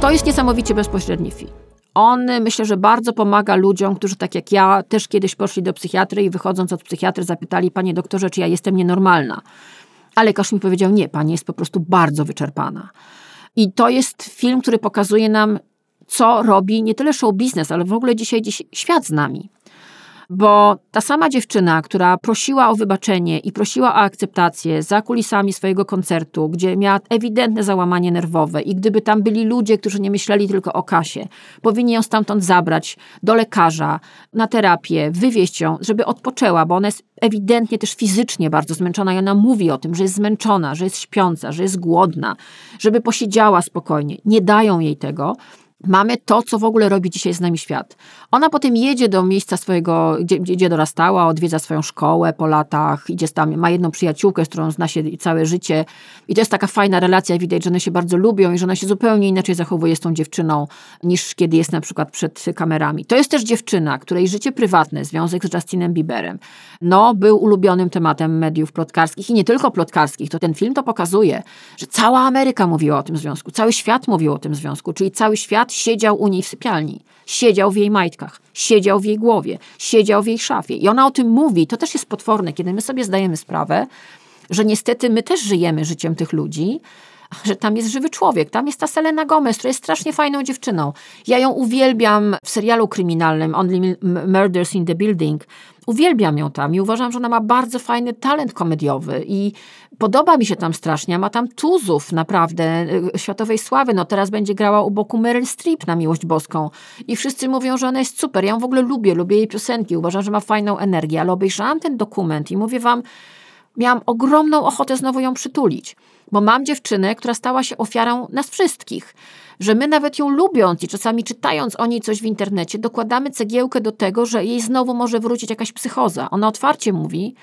To jest niesamowicie bezpośredni film. On myślę, że bardzo pomaga ludziom, którzy tak jak ja też kiedyś poszli do psychiatry i wychodząc od psychiatry zapytali, panie doktorze, czy ja jestem nienormalna. A lekarz mi powiedział, nie, pani jest po prostu bardzo wyczerpana. I to jest film, który pokazuje nam, co robi nie tyle show biznes, ale w ogóle dzisiaj, dzisiaj świat z nami. Bo ta sama dziewczyna, która prosiła o wybaczenie i prosiła o akceptację za kulisami swojego koncertu, gdzie miała ewidentne załamanie nerwowe i gdyby tam byli ludzie, którzy nie myśleli tylko o kasie, powinni ją stamtąd zabrać do lekarza, na terapię, wywieźć ją, żeby odpoczęła, bo ona jest ewidentnie też fizycznie bardzo zmęczona i ona mówi o tym, że jest zmęczona, że jest śpiąca, że jest głodna, żeby posiedziała spokojnie. Nie dają jej tego mamy to, co w ogóle robi dzisiaj z nami świat. Ona potem jedzie do miejsca swojego, gdzie, gdzie dorastała, odwiedza swoją szkołę po latach, idzie tam, ma jedną przyjaciółkę, z którą zna się całe życie i to jest taka fajna relacja, widać, że one się bardzo lubią i że ona się zupełnie inaczej zachowuje z tą dziewczyną, niż kiedy jest na przykład przed kamerami. To jest też dziewczyna, której życie prywatne, związek z Justinem Bieberem, no, był ulubionym tematem mediów plotkarskich i nie tylko plotkarskich, to ten film to pokazuje, że cała Ameryka mówiła o tym związku, cały świat mówił o tym związku, czyli cały świat siedział u niej w sypialni, siedział w jej majtkach, siedział w jej głowie, siedział w jej szafie. I ona o tym mówi. To też jest potworne, kiedy my sobie zdajemy sprawę, że niestety my też żyjemy życiem tych ludzi, że tam jest żywy człowiek. Tam jest ta Selena Gomez, która jest strasznie fajną dziewczyną. Ja ją uwielbiam w serialu kryminalnym Only Murders in the Building. Uwielbiam ją tam i uważam, że ona ma bardzo fajny talent komediowy i podoba mi się tam strasznie. Ma tam tuzów naprawdę y, światowej sławy. No teraz będzie grała u boku Meryl Streep na miłość boską. I wszyscy mówią, że ona jest super. Ja ją w ogóle lubię, lubię jej piosenki. Uważam, że ma fajną energię, ale obejrzałam ten dokument i mówię wam, miałam ogromną ochotę znowu ją przytulić. Bo mam dziewczynę, która stała się ofiarą nas wszystkich. Że my nawet ją lubiąc i czasami czytając o niej coś w internecie, dokładamy cegiełkę do tego, że jej znowu może wrócić jakaś psychoza. Ona otwarcie mówi,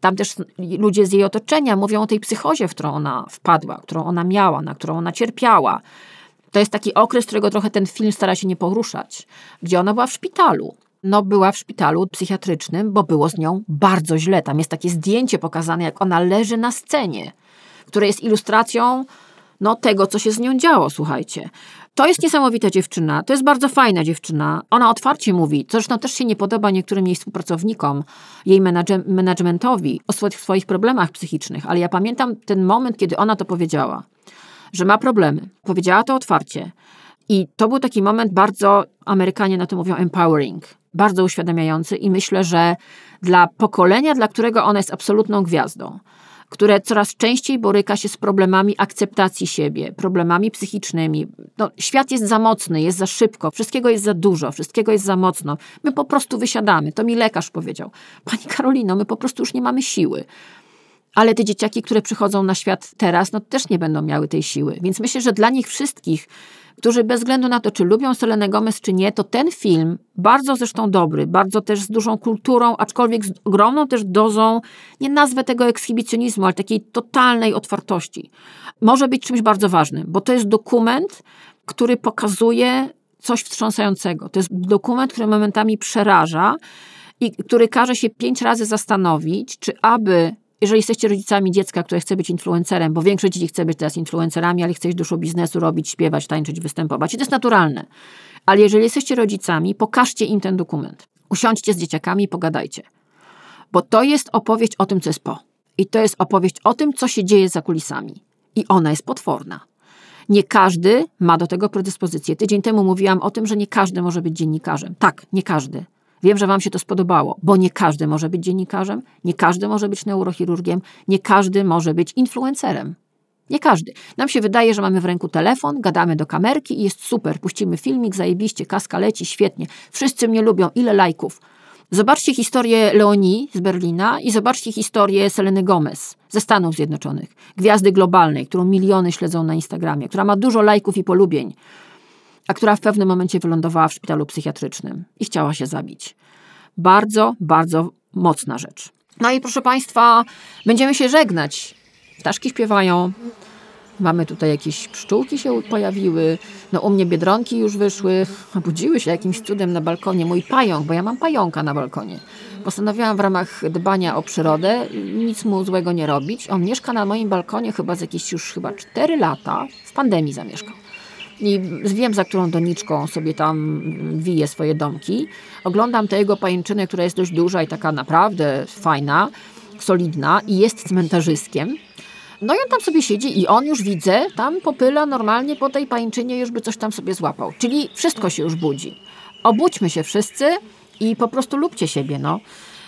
tam też ludzie z jej otoczenia mówią o tej psychozie, w którą ona wpadła, którą ona miała, na którą ona cierpiała. To jest taki okres, którego trochę ten film stara się nie poruszać, gdzie ona była w szpitalu. No, była w szpitalu psychiatrycznym, bo było z nią bardzo źle. Tam jest takie zdjęcie pokazane, jak ona leży na scenie które jest ilustracją no, tego, co się z nią działo, słuchajcie. To jest niesamowita dziewczyna, to jest bardzo fajna dziewczyna. Ona otwarcie mówi, co zresztą też się nie podoba niektórym jej współpracownikom, jej managementowi o swoich, swoich problemach psychicznych, ale ja pamiętam ten moment, kiedy ona to powiedziała, że ma problemy. Powiedziała to otwarcie. I to był taki moment bardzo, Amerykanie na to mówią empowering, bardzo uświadamiający i myślę, że dla pokolenia, dla którego ona jest absolutną gwiazdą, które coraz częściej boryka się z problemami akceptacji siebie, problemami psychicznymi. No, świat jest za mocny, jest za szybko, wszystkiego jest za dużo, wszystkiego jest za mocno. My po prostu wysiadamy. To mi lekarz powiedział. Pani Karolino, my po prostu już nie mamy siły. Ale te dzieciaki, które przychodzą na świat teraz, no też nie będą miały tej siły. Więc myślę, że dla nich wszystkich którzy bez względu na to, czy lubią Selenę Gomez, czy nie, to ten film, bardzo zresztą dobry, bardzo też z dużą kulturą, aczkolwiek z ogromną też dozą, nie nazwę tego ekshibicjonizmu, ale takiej totalnej otwartości, może być czymś bardzo ważnym, bo to jest dokument, który pokazuje coś wstrząsającego. To jest dokument, który momentami przeraża i który każe się pięć razy zastanowić, czy aby jeżeli jesteście rodzicami dziecka, które chce być influencerem, bo większość dzieci chce być teraz influencerami, ale chce dużo biznesu robić, śpiewać, tańczyć, występować. I to jest naturalne. Ale jeżeli jesteście rodzicami, pokażcie im ten dokument. Usiądźcie z dzieciakami i pogadajcie. Bo to jest opowieść o tym, co jest po. I to jest opowieść o tym, co się dzieje za kulisami. I ona jest potworna. Nie każdy ma do tego predyspozycję. Tydzień temu mówiłam o tym, że nie każdy może być dziennikarzem. Tak, nie każdy. Wiem, że Wam się to spodobało, bo nie każdy może być dziennikarzem, nie każdy może być neurochirurgiem, nie każdy może być influencerem. Nie każdy. Nam się wydaje, że mamy w ręku telefon, gadamy do kamerki i jest super. Puścimy filmik, zajebiście, kaska leci, świetnie. Wszyscy mnie lubią, ile lajków. Zobaczcie historię Leonii z Berlina i zobaczcie historię Seleny Gomez ze Stanów Zjednoczonych. Gwiazdy globalnej, którą miliony śledzą na Instagramie, która ma dużo lajków i polubień a która w pewnym momencie wylądowała w szpitalu psychiatrycznym i chciała się zabić. Bardzo, bardzo mocna rzecz. No i proszę Państwa, będziemy się żegnać. Ptaszki śpiewają, mamy tutaj jakieś pszczółki się pojawiły, no u mnie biedronki już wyszły, obudziły się jakimś cudem na balkonie. Mój pająk, bo ja mam pająka na balkonie. Postanowiłam w ramach dbania o przyrodę nic mu złego nie robić. On mieszka na moim balkonie chyba z jakieś już chyba 4 lata, w pandemii zamieszkał i wiem, za którą doniczką sobie tam wije swoje domki. Oglądam tę jego pajęczynę, która jest dość duża i taka naprawdę fajna, solidna i jest cmentarzyskiem. No i on tam sobie siedzi i on już widzę, tam popyla normalnie po tej pajęczynie, już by coś tam sobie złapał. Czyli wszystko się już budzi. Obudźmy się wszyscy i po prostu lubcie siebie, no.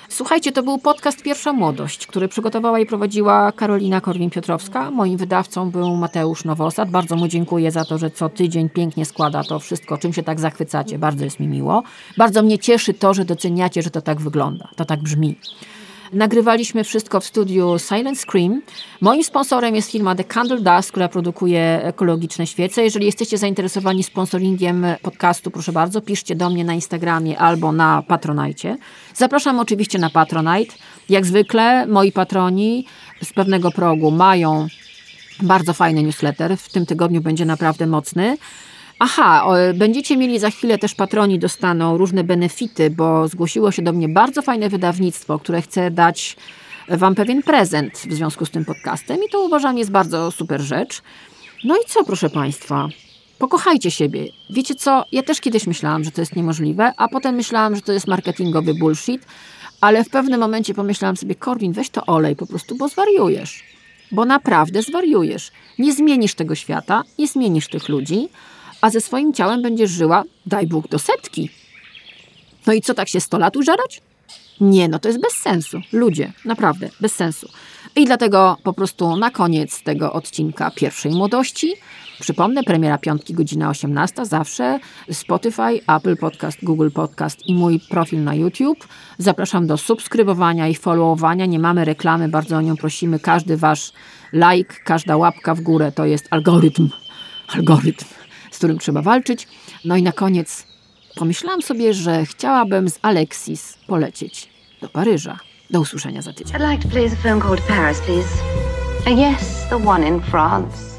Słuchajcie, to był podcast Pierwsza Młodość, który przygotowała i prowadziła Karolina Korwin-Piotrowska. Moim wydawcą był Mateusz Nowosad. Bardzo mu dziękuję za to, że co tydzień pięknie składa to wszystko, czym się tak zachwycacie. Bardzo jest mi miło. Bardzo mnie cieszy to, że doceniacie, że to tak wygląda, to tak brzmi. Nagrywaliśmy wszystko w studiu Silent Scream. Moim sponsorem jest firma The Candle Dust, która produkuje ekologiczne świece. Jeżeli jesteście zainteresowani sponsoringiem podcastu, proszę bardzo, piszcie do mnie na Instagramie albo na Patronite. Zapraszam oczywiście na Patronite. Jak zwykle moi patroni z pewnego progu mają bardzo fajny newsletter. W tym tygodniu będzie naprawdę mocny. Aha, będziecie mieli za chwilę też patroni dostaną różne benefity, bo zgłosiło się do mnie bardzo fajne wydawnictwo, które chce dać Wam pewien prezent w związku z tym podcastem i to uważam jest bardzo super rzecz. No i co, proszę Państwa? Pokochajcie siebie. Wiecie co? Ja też kiedyś myślałam, że to jest niemożliwe, a potem myślałam, że to jest marketingowy bullshit, ale w pewnym momencie pomyślałam sobie, Korwin, weź to olej po prostu, bo zwariujesz. Bo naprawdę zwariujesz. Nie zmienisz tego świata, nie zmienisz tych ludzi, a ze swoim ciałem będziesz żyła, daj Bóg, do setki. No i co, tak się sto lat użerać? Nie, no to jest bez sensu. Ludzie, naprawdę, bez sensu. I dlatego po prostu na koniec tego odcinka pierwszej młodości Przypomnę, premiera piątki, godzina 18, zawsze Spotify, Apple Podcast, Google Podcast i mój profil na YouTube. Zapraszam do subskrybowania i followowania. Nie mamy reklamy, bardzo o nią prosimy. Każdy wasz like, każda łapka w górę to jest algorytm. Algorytm z którym trzeba walczyć. No i na koniec pomyślałam sobie, że chciałabym z Alexis polecieć do Paryża. Do usłyszenia za tydzień. I'd like to a called Paris, please. Uh, yes, the one in France.